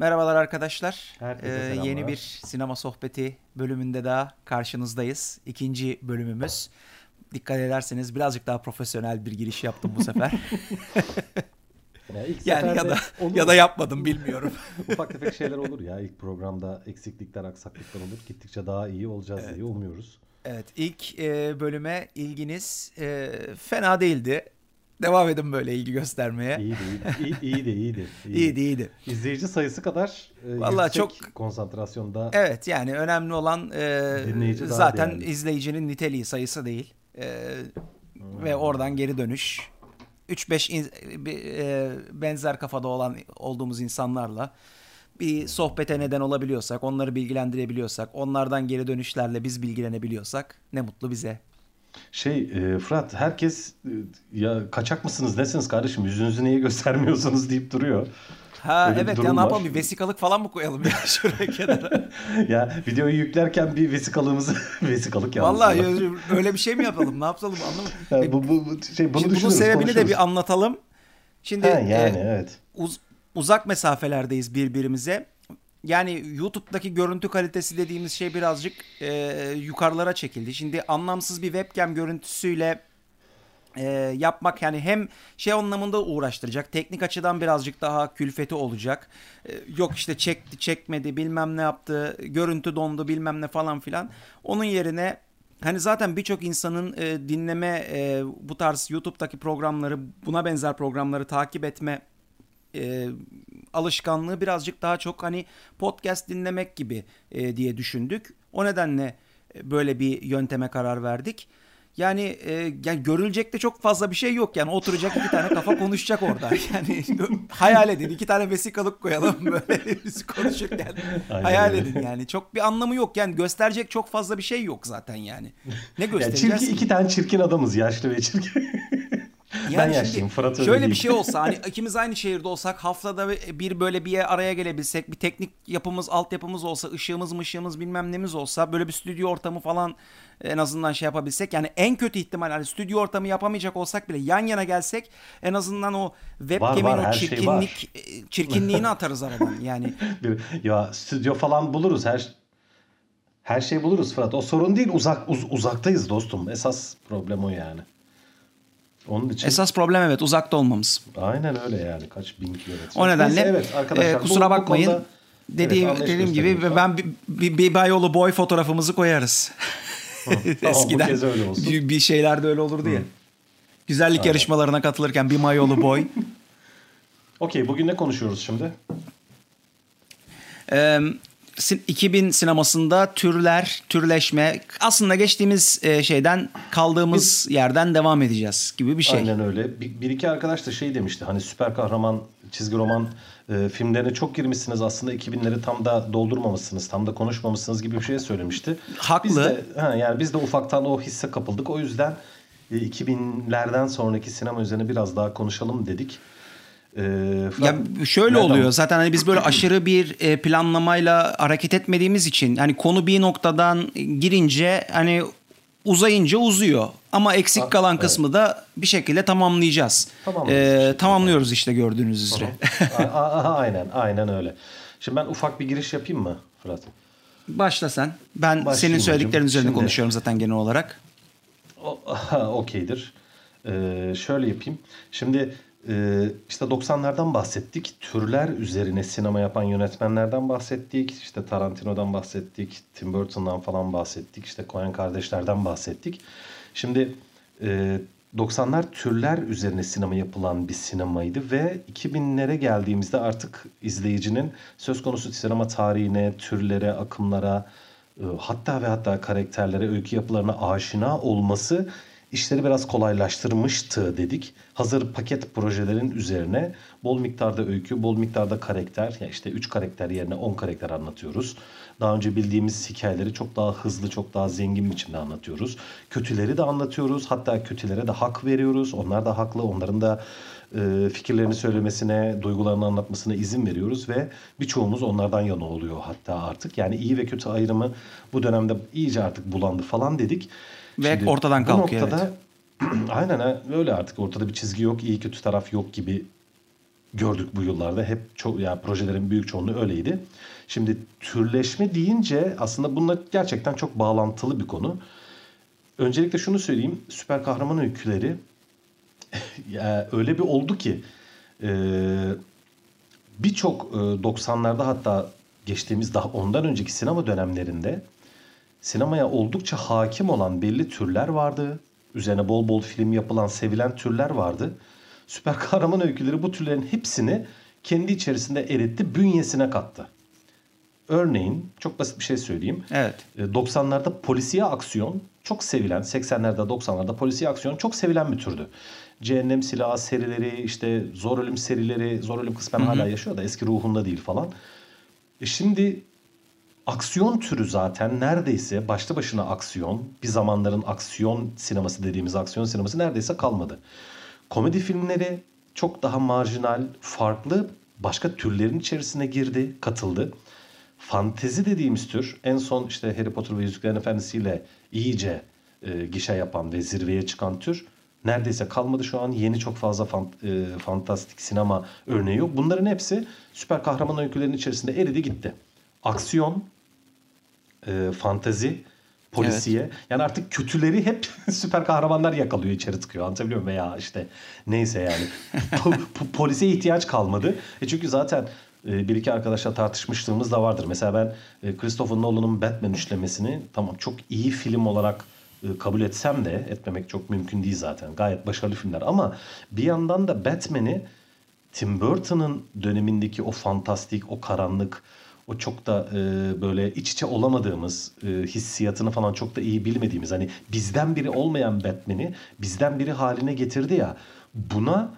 Merhabalar arkadaşlar. Herkese Ee, yeni bir sinema sohbeti bölümünde daha karşınızdayız. İkinci bölümümüz. Dikkat ederseniz birazcık daha profesyonel bir giriş yaptım bu sefer. Ya yani ya da olur. ya da yapmadım bilmiyorum. ufak tefek şeyler olur ya ilk programda eksiklikler aksaklıklar olur. Gittikçe daha iyi olacağız diye umuyoruz. Evet ilk e, bölüme ilginiz e, fena değildi. Devam edin böyle ilgi göstermeye. İyiydi iyiydi. İyi, iyiydi iyiydi. İyiydi iyiydi. İzleyici sayısı kadar e, Vallahi çok- konsantrasyonda Evet yani önemli olan e, zaten değerli. izleyicinin niteliği sayısı değil. E, ve oradan geri dönüş. 3-5 in- bir, e, benzer kafada olan olduğumuz insanlarla bir sohbete neden olabiliyorsak, onları bilgilendirebiliyorsak, onlardan geri dönüşlerle biz bilgilenebiliyorsak ne mutlu bize. Şey e, Fırat herkes e, ya kaçak mısınız nesiniz kardeşim yüzünüzü niye göstermiyorsunuz deyip duruyor. Ha Öyle evet ya ne yapalım bir vesikalık falan mı koyalım ya şuraya kenara? ya videoyu yüklerken bir vesikalığımızı vesikalık yalnız. Vallahi ya. öyle bir şey mi yapalım? Ne yapalım anlamadım. Ya bu, bu, bu- şey, bunu Şimdi bunun sebebini de bir anlatalım. Şimdi Ha, yani e, evet. uz- uzak mesafelerdeyiz birbirimize. Yani YouTube'daki görüntü kalitesi dediğimiz şey birazcık e, yukarılara çekildi. Şimdi anlamsız bir webcam görüntüsüyle e, yapmak yani hem şey anlamında uğraştıracak. Teknik açıdan birazcık daha külfeti olacak. E, yok işte çekti çekmedi bilmem ne yaptı. Görüntü dondu bilmem ne falan filan. Onun yerine hani zaten birçok insanın e, dinleme e, bu tarz YouTube'daki programları buna benzer programları takip etme e, alışkanlığı birazcık daha çok hani podcast dinlemek gibi e, diye düşündük. O nedenle e, böyle bir yönteme karar verdik. Yani, e, yani görülecek de çok fazla bir şey yok. Yani oturacak iki tane kafa konuşacak orada. Yani hayal edin iki tane vesikalık koyalım böyle biz konuşurken. Aynen hayal edin yani. Çok bir anlamı yok. Yani gösterecek çok fazla bir şey yok zaten yani. Ne göstereceğiz? çirkin, iki tane çirkin adamız yaşlı ve çirkin. ben Yani yaşlıyım şimdi Fırat öyle Şöyle değil. bir şey olsa hani ikimiz aynı şehirde olsak haftada bir böyle bir araya gelebilsek bir teknik yapımız altyapımız olsa ışığımız mışığımız bilmem nemiz olsa böyle bir stüdyo ortamı falan en azından şey yapabilsek yani en kötü ihtimal hani stüdyo ortamı yapamayacak olsak bile yan yana gelsek en azından o webcam'in o şey çirkinlik e, çirkinliğini atarız aradan yani. Ya stüdyo falan buluruz her her şey buluruz Fırat. O sorun değil. Uzak uz- uzaktayız dostum. Esas problem o yani. Onun için Esas problem evet uzakta olmamız. aynen öyle yani. Kaç bin kilometre. O nedenle Neyse, evet arkadaşlar. e, bu- kusura bu bakmayın. konuda- Dediğim, Evet, dediğim gibi ben bir, bir, bir Bayolu boy fotoğrafımızı koyarız. Tamam, bu Eskiden kez öyle olsun. bir, bir şeylerde öyle olurdu ya. Güzellik yarışmalarına katılırken bir mayolu boy. Okey bugün ne konuşuyoruz şimdi? Ee, 2000 sinemasında türler, türleşme aslında geçtiğimiz e, şeyden kaldığımız yerden devam edeceğiz gibi bir şey. Aynen öyle. Bir, bir iki arkadaş da şey demişti. Hani süper kahraman çizgi roman e, filmlerine çok girmişsiniz. Aslında 2000'leri tam da doldurmamışsınız. Tam da konuşmamışsınız gibi bir şey söylemişti. Haklı. Biz de, ha, yani biz de ufaktan o hisse kapıldık. O yüzden e, 2000'lerden sonraki sinema üzerine biraz daha konuşalım dedik. E, Ya şöyle nereden- oluyor zaten hani biz böyle aşırı bir e, planlamayla hareket etmediğimiz için hani konu bir noktadan girince hani uzayınca uzuyor ama eksik Ah, kalan evet. kısmı da bir şekilde tamamlayacağız. Tamamlıyoruz Ee, tamamlıyoruz işte gördüğünüz üzere. Aynen, aynen öyle. Şimdi ben ufak bir giriş yapayım mı Fırat? Başla sen. Ben senin Başlayayım söylediklerin hocam. üzerine Şimdi- konuşuyorum zaten genel olarak. O- Okeydir. Ee, şöyle yapayım. Şimdi işte 90'lardan bahsettik. Türler üzerine sinema yapan yönetmenlerden bahsettik. İşte Tarantino'dan bahsettik. Tim Burton'dan falan bahsettik. İşte Coen kardeşlerden bahsettik. Şimdi e, 90'lar türler üzerine sinema yapılan bir sinemaydı ve 2000'lere geldiğimizde artık izleyicinin söz konusu sinema tarihine, türlere, akımlara, e, hatta ve hatta karakterlere, öykü yapılarına aşina olması işleri biraz kolaylaştırmıştı dedik. Hazır paket projelerin üzerine bol miktarda öykü, bol miktarda karakter, ya işte 3 karakter yerine 10 karakter anlatıyoruz. Daha önce bildiğimiz hikayeleri çok daha hızlı, çok daha zengin biçimde anlatıyoruz. Kötüleri de anlatıyoruz. Hatta kötülere de hak veriyoruz. Onlar da haklı. Onların da e, fikirlerini söylemesine, duygularını anlatmasına izin veriyoruz ve birçoğumuz onlardan yana oluyor hatta artık. Yani iyi ve kötü ayrımı bu dönemde iyice artık bulandı falan dedik. Ve ortadan bu kalkıyor, noktada, Aynen ha, öyle artık ortada bir çizgi yok, iyi kötü taraf yok gibi gördük bu yıllarda. Hep çok yani projelerin büyük çoğunluğu öyleydi. Şimdi türleşme deyince aslında bununla gerçekten çok bağlantılı bir konu. Öncelikle şunu söyleyeyim. Süper kahraman öyküleri ya öyle bir oldu ki e, birçok e, 90'larda hatta geçtiğimiz daha ondan önceki sinema dönemlerinde sinemaya oldukça hakim olan belli türler vardı. Üzerine bol bol film yapılan, sevilen türler vardı. Süper kahraman öyküleri bu türlerin hepsini kendi içerisinde eritti, bünyesine kattı. Örneğin çok basit bir şey söyleyeyim. Evet. 90'larda e, polisiye aksiyon çok sevilen, 80'lerde 90'larda polisiye aksiyon çok sevilen bir türdü. Cehennem Silahı serileri, işte Zor Ölüm serileri, Zor Ölüm kısmen hala yaşıyor da eski ruhunda değil falan. E şimdi aksiyon türü zaten neredeyse başlı başına aksiyon, bir zamanların aksiyon sineması dediğimiz aksiyon sineması neredeyse kalmadı. Komedi filmleri çok daha marjinal, farklı başka türlerin içerisine girdi, katıldı. Fantezi dediğimiz tür en son işte Harry Potter ve Yüzüklerin Efendisi ile iyice e, gişe yapan ve zirveye çıkan tür neredeyse kalmadı şu an. Yeni çok fazla fant, e, fantastik sinema örneği yok. Bunların hepsi süper kahraman öykülerinin içerisinde eridi gitti. Aksiyon, e, fantezi, polisiye. Evet. Yani artık kötüleri hep süper kahramanlar yakalıyor içeri tıkıyor. Anlatabiliyor muyum? Veya işte neyse yani. polise ihtiyaç kalmadı. E çünkü zaten e, bir iki arkadaşla tartışmışlığımız da vardır. Mesela ben e, Christopher Nolan'ın Batman üçlemesini tamam çok iyi film olarak e, kabul etsem de etmemek çok mümkün değil zaten. Gayet başarılı filmler ama bir yandan da Batman'i Tim Burton'ın dönemindeki o fantastik, o karanlık, o çok da e, böyle iç içe olamadığımız e, hissiyatını falan çok da iyi bilmediğimiz hani bizden biri olmayan Batman'i bizden biri haline getirdi ya buna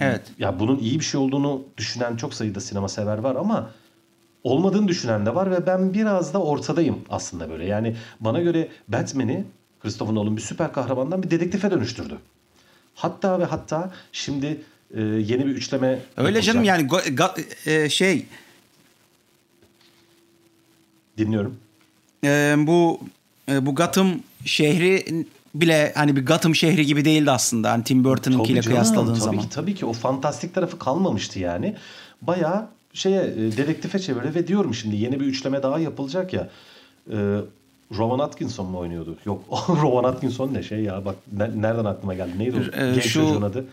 evet. ya bunun iyi bir şey olduğunu düşünen çok sayıda sinema sever var ama olmadığını düşünen de var ve ben biraz da ortadayım aslında böyle. Yani bana göre Batman'i Christopher Nolan bir süper kahramandan bir dedektife dönüştürdü. Hatta ve hatta şimdi e, yeni bir üçleme Öyle yapılacak. canım yani go, go, e, şey dinliyorum. E, bu bu Gotham şehri bile hani bir Gotham şehri gibi değildi aslında. Hani Tim Burton'unkiyle kıyasladığın tabii zaman. Ki, tabii ki o fantastik tarafı kalmamıştı yani. Bayağı şeye dedektife çevirdi ve diyorum şimdi yeni bir üçleme daha yapılacak ya. E, Rowan Atkinson mu oynuyordu? Yok Rowan Atkinson ne şey ya bak nereden aklıma geldi? Neydi o e, genç şu, çocuğun adı?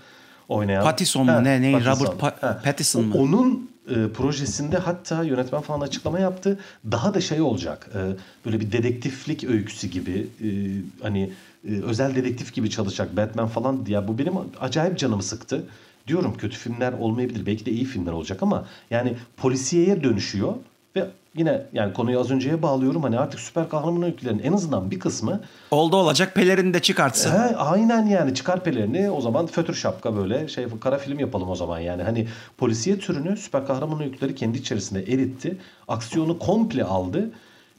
Oynayan. Pattinson mu ne? ne? Robert pa- Pattinson mı? Onun e, projesinde hatta yönetmen falan açıklama yaptı. Daha da şey olacak. E, böyle bir dedektiflik öyküsü gibi e, hani özel dedektif gibi çalışacak Batman falan. Ya bu benim acayip canımı sıktı. Diyorum kötü filmler olmayabilir. Belki de iyi filmler olacak ama yani polisiyeye dönüşüyor ve yine yani konuyu az önceye bağlıyorum. Hani artık süper kahraman öykülerinin en azından bir kısmı oldu olacak pelerini de çıkartsın. He, aynen yani çıkar pelerini o zaman fötür şapka böyle şey kara film yapalım o zaman yani. Hani polisiye türünü süper kahraman öyküleri kendi içerisinde eritti. Aksiyonu komple aldı.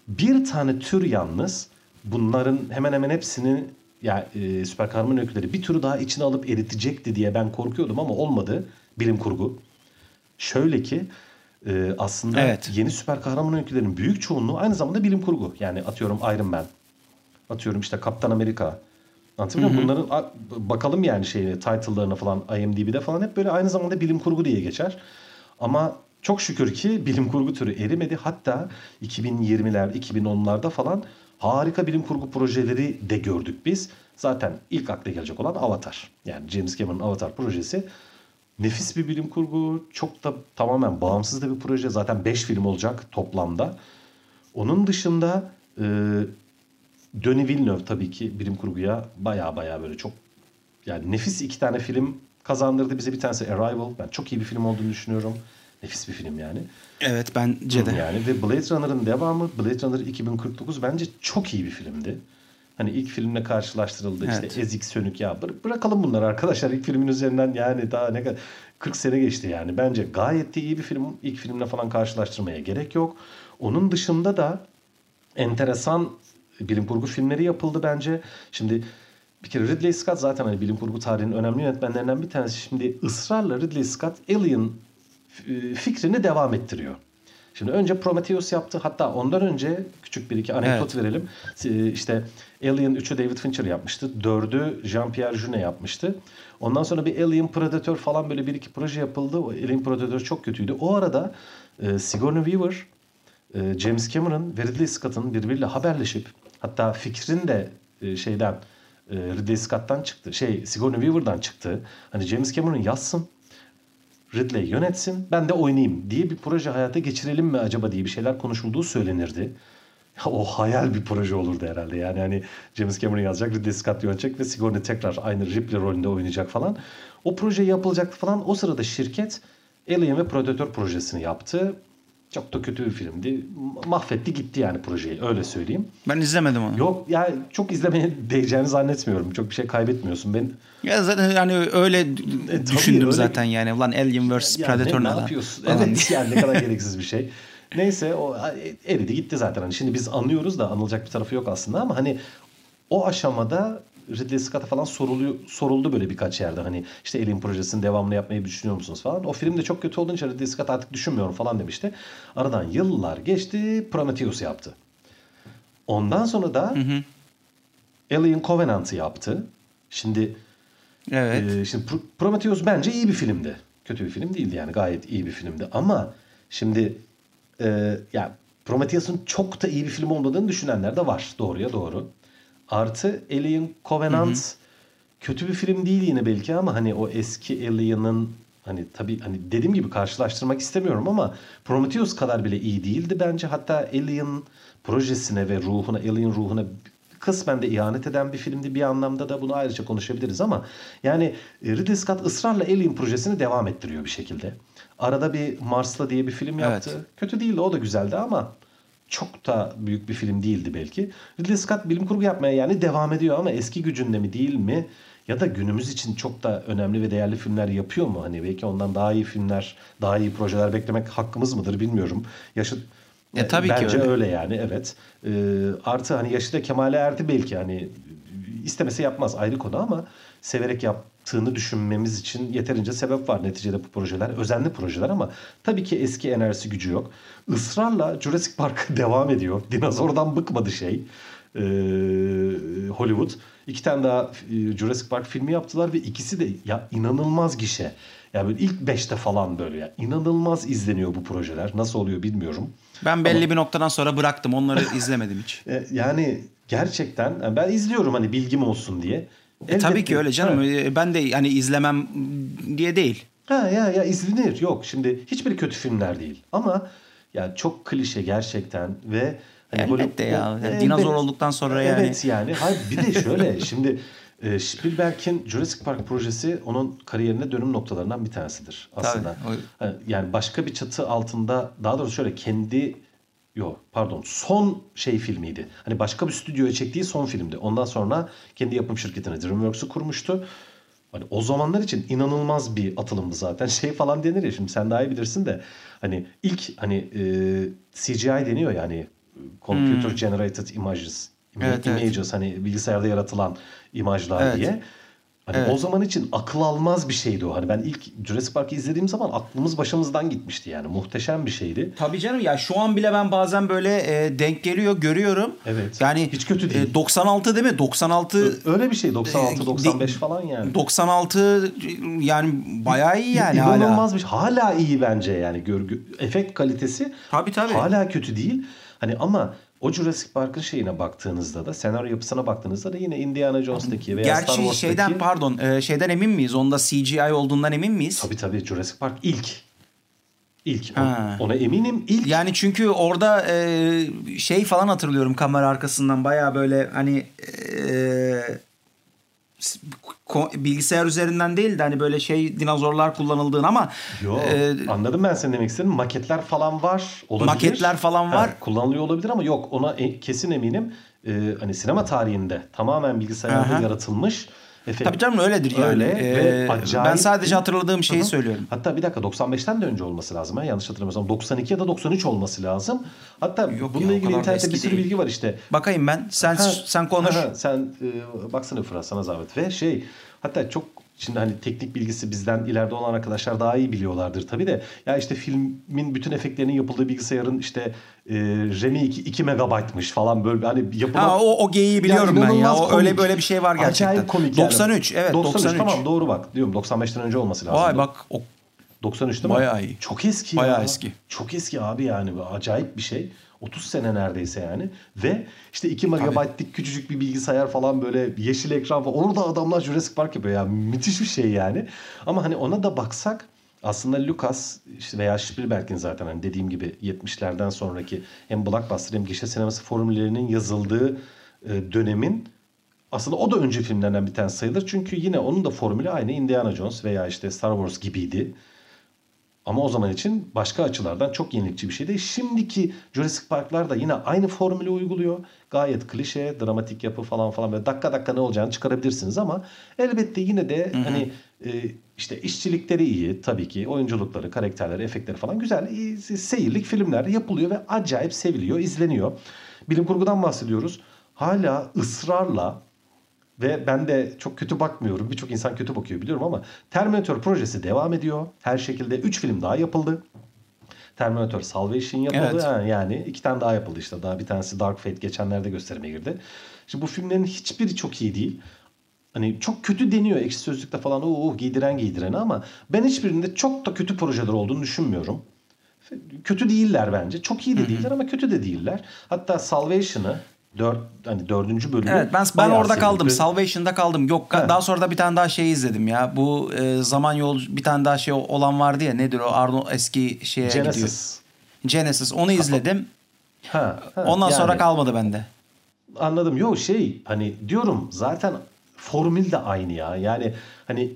Bir tane tür yalnız bunların hemen hemen hepsini ya e, süper kahraman öyküleri bir türü daha içine alıp eritecekti diye ben korkuyordum ama olmadı. Bilim kurgu. Şöyle ki e, aslında evet. yeni süper kahraman öykülerinin büyük çoğunluğu aynı zamanda bilim kurgu. Yani atıyorum Iron Man, atıyorum işte Kaptan Amerika. Anlatabiliyor muyum? Bunların bakalım yani şeyine, title'larına falan IMDb'de falan hep böyle aynı zamanda bilim kurgu diye geçer. Ama çok şükür ki bilim kurgu türü erimedi. Hatta 2020'ler, 2010'larda falan harika bilim kurgu projeleri de gördük biz. Zaten ilk akla gelecek olan Avatar. Yani James Cameron'ın Avatar projesi nefis bir bilim kurgu. Çok da tamamen bağımsız da bir proje. Zaten 5 film olacak toplamda. Onun dışında e, Denis Villeneuve tabii ki bilim kurguya baya baya böyle çok yani nefis iki tane film kazandırdı bize. Bir tanesi Arrival. Ben çok iyi bir film olduğunu düşünüyorum. Nefis bir film yani. Evet bence de. Yani ve Blade Runner'ın devamı Blade Runner 2049 bence çok iyi bir filmdi. Hani ilk filmle karşılaştırıldı evet. işte ezik sönük ya bır- bırakalım bunları arkadaşlar ilk filmin üzerinden yani daha ne kadar 40 sene geçti yani. Bence gayet de iyi bir film. İlk filmle falan karşılaştırmaya gerek yok. Onun dışında da enteresan bilim kurgu filmleri yapıldı bence. Şimdi bir kere Ridley Scott zaten hani bilim kurgu tarihinin önemli yönetmenlerinden bir tanesi. Şimdi ısrarla Ridley Scott Alien e, fikrini devam ettiriyor. Şimdi önce Prometheus yaptı. Hatta ondan önce küçük bir iki anekdot Evet. verelim. Ee, İşte Alien 3'ü David Fincher yapmıştı. 4'ü Jean-Pierre Jeunet yapmıştı. Ondan sonra bir Alien Predator falan böyle bir iki proje yapıldı. O Alien Predator çok kötüydü. O arada e, Sigourney Weaver, e, James Cameron ve Ridley Scott'ın birbiriyle haberleşip hatta fikrin de e, şeyden e, Ridley Scott'tan çıktı. Şey Sigourney Weaver'dan çıktı. Hani James Cameron yazsın. Ridley yönetsin ben de oynayayım diye bir proje hayata geçirelim mi acaba diye bir şeyler konuşulduğu söylenirdi. O hayal bir proje olurdu herhalde yani hani James Cameron yazacak, Ridley Scott yönetecek ve Sigourney tekrar aynı Ripley rolünde oynayacak falan. O proje yapılacaktı falan. O sırada şirket Alien ve Predator projesini yaptı. Çok da kötü bir filmdi. Mahvetti gitti yani projeyi öyle söyleyeyim. Ben izlemedim onu. Yok ya çok izlemeye değeceğini zannetmiyorum. Çok bir şey kaybetmiyorsun. Ben Ya zaten hani öyle E, düşündüm öyle. zaten yani. Ulan Alien vs Ya Predator ne, ne yapıyorsun? Falan Evet yani ne kadar gereksiz bir şey. Neyse o eridi gitti zaten. Hani şimdi biz anlıyoruz da anılacak bir tarafı yok aslında ama hani o aşamada Ridley Scott'a falan soruluyor, soruldu böyle birkaç yerde. Hani işte Alien projesinin devamını yapmayı düşünüyor musunuz falan. O film de çok kötü olduğu için Ridley Scott artık düşünmüyorum falan demişti. Aradan yıllar geçti Prometheus yaptı. Ondan sonra da Alien Covenant'ı yaptı. Şimdi Evet. ee, şimdi Pro- Prometheus bence iyi bir filmdi. Kötü bir film değildi yani gayet iyi bir filmdi. Ama şimdi e, ya Prometheus'un çok da iyi bir film olmadığını düşünenler de var. Doğruya doğru. Artı Alien Covenant kötü bir film değil yine belki ama hani o eski Alien'ın hani tabii hani dediğim gibi karşılaştırmak istemiyorum ama Prometheus kadar bile iyi değildi bence. Hatta Alien projesine ve ruhuna, Alien ruhuna kısmen de ihanet eden bir filmdi. Bir anlamda da bunu ayrıca konuşabiliriz ama yani Ridley Scott ısrarla Alien projesini devam ettiriyor bir şekilde. Arada bir Mars'la diye bir film yaptı. Evet. Kötü değildi o da güzeldi ama çok da büyük bir film değildi belki. Ridley Scott bilim kurgu yapmaya yani devam ediyor ama eski gücünde mi değil mi? Ya da günümüz için çok da önemli ve değerli filmler yapıyor mu? Hani belki ondan daha iyi filmler, daha iyi projeler beklemek hakkımız mıdır bilmiyorum. Yaşı E, tabii ki Bence öyle. öyle yani evet. Ee, artı hani yaşı da kemale erdi belki hani istemese yapmaz ayrı konu ama severek yaptığını düşünmemiz için yeterince sebep var neticede bu projeler. Özenli projeler ama tabii ki eski enerjisi gücü yok. Israrla Jurassic Park devam ediyor. Dinozordan bıkmadı şey. Ee, Hollywood. İki tane daha e, Jurassic Park filmi yaptılar ve ikisi de ya inanılmaz gişe. Ya böyle ilk beşte falan böyle ya. inanılmaz izleniyor bu projeler. Nasıl oluyor bilmiyorum. Ben belli bir noktadan sonra bıraktım. Onları izlemedim hiç. E, yani gerçekten yani ben izliyorum hani bilgim olsun diye. E, tabii Elbette- ki öyle canım. Evet. E, Ben de yani izlemem diye değil. Ha ya ya izlenir. Yok şimdi hiçbiri kötü filmler değil. Ama ya çok klişe gerçekten ve hani Elbette ya. Hollywood- Yani dinozor olduktan sonra yani. Evet yani. Hayır bir de şöyle şimdi e, Spielberg'in Jurassic Park projesi onun kariyerine dönüm noktalarından bir tanesidir aslında. Tabii, Yani başka bir çatı altında daha doğrusu şöyle kendi Yok pardon son şey filmiydi. Hani başka bir stüdyoya çektiği son filmdi. Ondan sonra kendi yapım şirketini DreamWorks'u kurmuştu. Hani o zamanlar için inanılmaz bir atılımdı zaten. Şey falan denir ya şimdi sen daha iyi bilirsin de hani ilk hani e, CGI deniyor yani Computer Generated Images. Hmm. Evet, evet. images hani bilgisayarda yaratılan imajlar Evet. diye. Hani Evet. o zaman için akıl almaz bir şeydi o. Hani ben ilk Jurassic Park'ı izlediğim zaman aklımız başımızdan gitmişti yani. Muhteşem bir şeydi. Tabii canım ya şu an bile ben bazen böyle e, denk geliyor görüyorum. Evet. Yani Hiç kötü değil. e, 96 değil mi? 96 Öyle bir şey 96 Ee, 95 de- falan yani. 96 yani bayağı iyi yani hala. İnanılmaz bir şey. Hala iyi bence yani görgü efekt kalitesi. Tabii, tabii. Hala kötü değil. Hani ama o Jurassic Park'ın şeyine baktığınızda da senaryo yapısına baktığınızda da yine Indiana Jones'taki veya Star Gerçi Wars'taki şeyden pardon e, şeyden emin miyiz? Onda CGI olduğundan emin miyiz? Tabii tabii Jurassic Park ilk. İlk. Ha. Ona eminim ilk. Yani çünkü orada e, şey falan hatırlıyorum kamera arkasından baya böyle hani e, bilgisayar üzerinden değil de hani böyle şey dinozorlar kullanıldığını ama Yo, e, anladım ben senin demek istediğin. Maketler falan var. Olabilir. Maketler falan Ha, var. kullanılıyor olabilir ama yok ona e- kesin eminim. Ee, hani sinema tarihinde tamamen bilgisayarda Aha. yaratılmış. Efekt. tabii canım öyledir yani. Öyle E, ve acayip ben sadece hatırladığım şeyi Hı hı. söylüyorum. Hatta bir dakika 95'ten de önce olması lazım. Ha? Yanlış hatırlamıyorsam 92 ya da 93 olması lazım. Hatta Yok bununla ya, ilgili internette bir sürü değil. bilgi var işte. Bakayım ben. Sen Ha, sen konuş. ha, sen e, baksana Fırat sana zahmet. Ve şey hatta çok Şimdi hani teknik bilgisi bizden ileride olan arkadaşlar daha iyi biliyorlardır tabii de. Ya işte filmin bütün efektlerinin yapıldığı bilgisayarın işte e, RAM'i 2, 2 megabaytmış falan böyle hani yapılan... Ha, o, o geyiği biliyorum Ya ben ya. O, komik. öyle böyle bir şey var gerçekten. Acayip komik yani. 93 evet 93. 93 tamam doğru bak diyorum 95'ten önce olması lazım. Vay bak o 93 değil mi? Bayağı iyi. Çok eski Bayağı ya. eski. Çok eski abi yani. Acayip bir şey. 30 sene neredeyse yani. Ve işte 2 megabaytlık küçücük bir bilgisayar falan böyle yeşil ekran falan. Orada adamlar Jurassic Park yapıyor ya. Müthiş bir şey yani. Ama hani ona da baksak aslında Lucas işte veya Spielberg'in zaten hani dediğim gibi 70'lerden sonraki hem blockbuster hem gişe sineması formüllerinin yazıldığı e, dönemin aslında o da önce filmlerden bir tanesi sayılır. Çünkü yine onun da formülü aynı Indiana Jones veya işte Star Wars gibiydi. Ama o zaman için başka açılardan çok yenilikçi bir şeydi. Şimdiki Jurassic Park'lar da yine aynı formülü uyguluyor. Gayet klişe, dramatik yapı falan falan böyle dakika dakika ne olacağını çıkarabilirsiniz ama elbette yine de hani e, işte işçilikleri iyi tabii ki. Oyunculukları, karakterleri, efektleri falan güzel. iyi, seyirlik filmler yapılıyor ve acayip seviliyor, izleniyor. Bilim kurgudan bahsediyoruz. Hala ısrarla ve ben de çok kötü bakmıyorum. Birçok insan kötü bakıyor biliyorum ama Terminator projesi devam ediyor. Her şekilde 3 film daha yapıldı. Terminator Salvation yapıldı. Evet. Ha, yani iki tane daha yapıldı işte. Daha bir tanesi Dark Fate geçenlerde gösterime girdi. Şimdi bu filmlerin hiçbiri çok iyi değil. Hani çok kötü deniyor ekşi sözlükte falan o giydiren giydireni ama ben hiçbirinde çok da kötü projeler olduğunu düşünmüyorum. Kötü değiller bence. Çok iyi de değiller ama kötü de değiller. Hatta Salvation'ı dört, hani dördüncü bölümü Evet ben ben orada sevdim. kaldım. Salvation'da kaldım. Yok He. daha sonra da bir tane daha şey izledim ya. Bu e, zaman yol bir tane daha şey olan vardı ya. Nedir o? Arnold eski şeye gidiyor. Genesis. Genesis. Onu izledim. Ha, ha, Ondan sonra yani kalmadı bende. Anladım. Yok şey hani diyorum zaten formül de aynı ya. Yani hani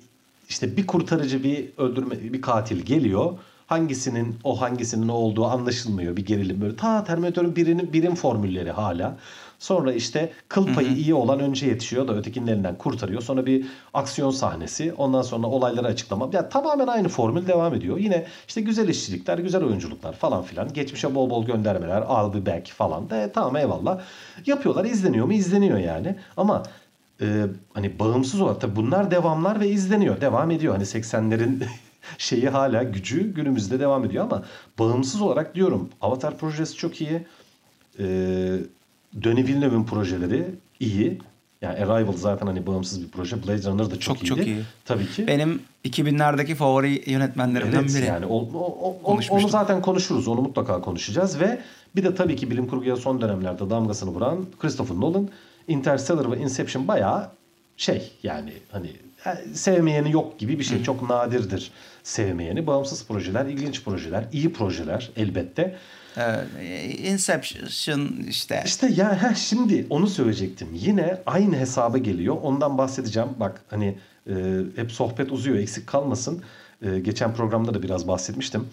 işte bir kurtarıcı bir öldürme bir katil geliyor. Hangisinin o hangisinin o olduğu anlaşılmıyor. Bir gerilim böyle. Ta Terminator'un birinin birim formülleri hala. Sonra işte kıl payı iyi olan önce yetişiyor da ötekinin elinden kurtarıyor. Sonra bir aksiyon sahnesi. Ondan sonra olayları açıklama. Ya tamamen aynı formül devam ediyor. Yine işte güzel işçilikler, güzel oyunculuklar falan filan. Geçmişe bol bol göndermeler, I'll be back falan. De, tamam eyvallah. Yapıyorlar. izleniyor mu? İzleniyor yani. Ama e, hani bağımsız olarak tabii bunlar devamlar ve izleniyor. Devam ediyor. Hani 80'lerin şeyi hala gücü günümüzde devam ediyor ama bağımsız olarak diyorum Avatar projesi çok iyi. Ee, Denis Villeneuve'in projeleri iyi. Yani Arrival zaten hani bağımsız bir proje. Blade Runner da çok, Çok, iyiydi. çok iyi. Tabii ki. Benim 2000'lerdeki favori yönetmenlerimden Evet biri. yani o, o- o- onu zaten konuşuruz. Onu mutlaka konuşacağız ve bir de tabii ki bilim kurguya son dönemlerde damgasını vuran Christopher Nolan Interstellar ve Inception bayağı şey yani hani e, sevmeyeni yok gibi bir şey. Çok nadirdir sevmeyeni. Bağımsız projeler, ilginç projeler, iyi projeler elbette. Ee, Inception işte. İşte ya heh, şimdi onu söyleyecektim. Yine aynı hesaba geliyor. Ondan bahsedeceğim. Bak hani e, hep sohbet uzuyor eksik kalmasın. E, geçen programda da biraz bahsetmiştim.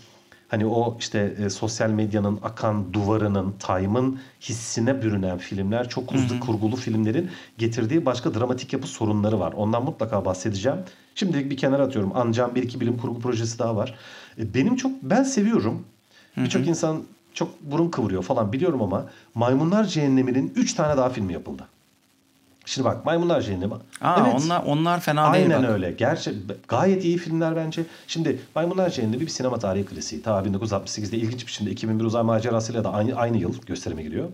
Hani o işte e, sosyal medyanın akan duvarının, time'ın hissine bürünen filmler, çok hızlı kurgulu filmlerin getirdiği başka dramatik yapı sorunları var. Ondan mutlaka bahsedeceğim. Şimdilik bir kenara atıyorum. Ancak bir iki bilim kurgu projesi daha var. E, benim çok ben seviyorum. Birçok insan çok burun kıvırıyor falan biliyorum ama Maymunlar Cehennemi'nin 3 tane daha filmi yapıldı. Şimdi bak Maymunlar Cehennemi. Aa, evet. onlar onlar fena değil Aynen öyle. Gerçi gayet iyi filmler bence. Şimdi Maymunlar Cehennemi bir sinema tarihi klasiği. Ta 1968'de ilginç biçimde 2001 uzay macerasıyla da aynı, aynı yıl gösterime giriyor.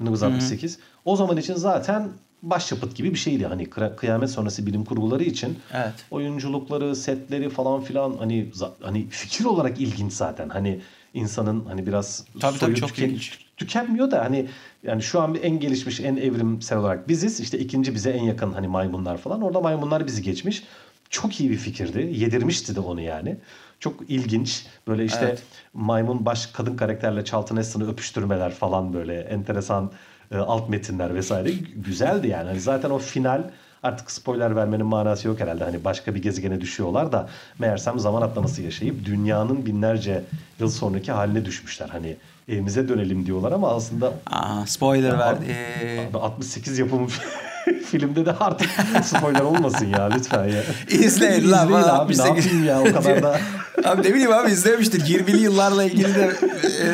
1968. O zaman için zaten başyapıt gibi bir şeydi. Hani kıyamet sonrası bilim kurguları için Evet. oyunculukları, setleri falan filan hani hani fikir olarak ilginç zaten. Hani insanın hani biraz Tabii, tabii, soyu çok tüken- tükenmiyor da hani yani şu an bir en gelişmiş, en evrimsel olarak biziz. İşte ikinci bize en yakın hani maymunlar falan. Orada maymunlar bizi geçmiş. Çok iyi bir fikirdi. Yedirmişti de onu yani. Çok ilginç. Böyle işte Evet. maymun baş kadın karakterle Charlton Heston'ı öpüştürmeler falan böyle enteresan e, alt metinler vesaire. Güzeldi yani. Hani zaten o final artık spoiler vermenin manası yok herhalde. Hani başka bir gezegene düşüyorlar da meğersem zaman atlaması yaşayıp dünyanın binlerce yıl sonraki haline düşmüşler. Hani evimize dönelim diyorlar ama aslında Aa, spoiler verdi. Ee, Abi 68 yapımı filmde de artık spoiler olmasın ya lütfen ya. İzleyin lan, İzleyin bana abi ne 68 yapayım ya o kadar da. abi ne bileyim abi izlemiştir. 20'li yıllarla ilgili de e,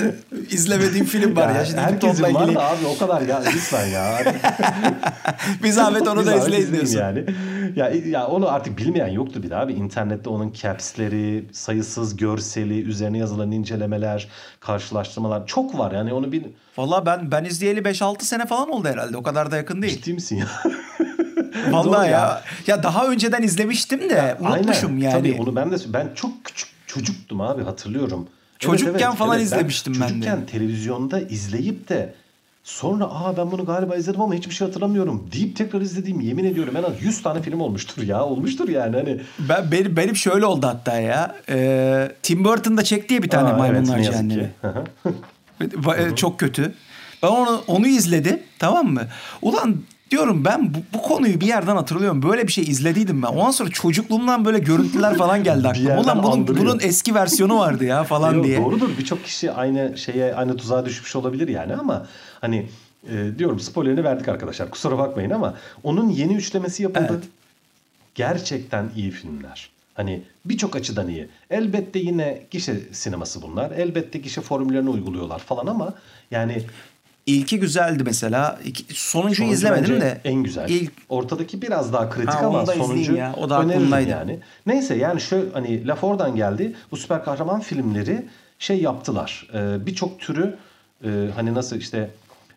izlemediğim film var ya. Şimdi gidip herkesin var ilgili. da abi o kadar ya lütfen ya. Bir zahmet onu Bir da izleyin diyorsun. yani. ya, ya onu artık bilmeyen yoktu bir daha abi. İnternette onun capsleri, sayısız görseli, üzerine yazılan incelemeler, karşılaştırmalar çok var. Yani onu bir... Valla ben ben izleyeli 5-6 sene falan oldu herhalde. O kadar da yakın değil. Ciddi misin ya? Vallahi ya. ya. Ya daha önceden izlemiştim de ya, unutmuşum aynen. yani. Tabii onu ben de ben çok küçük çocuktum abi hatırlıyorum. Çocukken evet, evet, falan evet. izlemiştim ben, ben de. Çocukken televizyonda izleyip de Sonra aa ben bunu galiba izledim ama hiçbir şey hatırlamıyorum deyip tekrar izlediğim yemin ediyorum en az 100 tane film olmuştur ya. Olmuştur yani hani. Ben, benim, benim şöyle oldu hatta ya. Ee, Tim Burton da çekti ya bir tane aa, Maymunlar evet, Cehennemi. Çok kötü. Ben onu onu izledim tamam mı? Ulan diyorum ben bu, bu konuyu bir yerden hatırlıyorum. Böyle bir şey izlediydim ben. Ondan sonra çocukluğumdan böyle görüntüler falan geldi aklıma. Ulan bunun, bunun eski versiyonu vardı ya falan Yok, diye. Doğrudur. Birçok kişi aynı şeye aynı tuzağa düşmüş olabilir yani ama hani e, diyorum spoilerini verdik arkadaşlar. Kusura bakmayın ama onun yeni üçlemesi yapıldı. Evet. Gerçekten iyi filmler. Hani birçok açıdan iyi. Elbette yine gişe sineması bunlar. Elbette gişe formüllerini uyguluyorlar falan ama yani İlki güzeldi mesela. İki, sonuncuyu Sonuncu izlemedim de. En güzel. İlk... Ortadaki biraz daha kritik ha, ama sonuncu ya. O da aklımdaydı. Yani. Neyse yani şu hani laf oradan geldi. Bu süper kahraman filmleri şey yaptılar. Ee, Birçok türü e, hani nasıl işte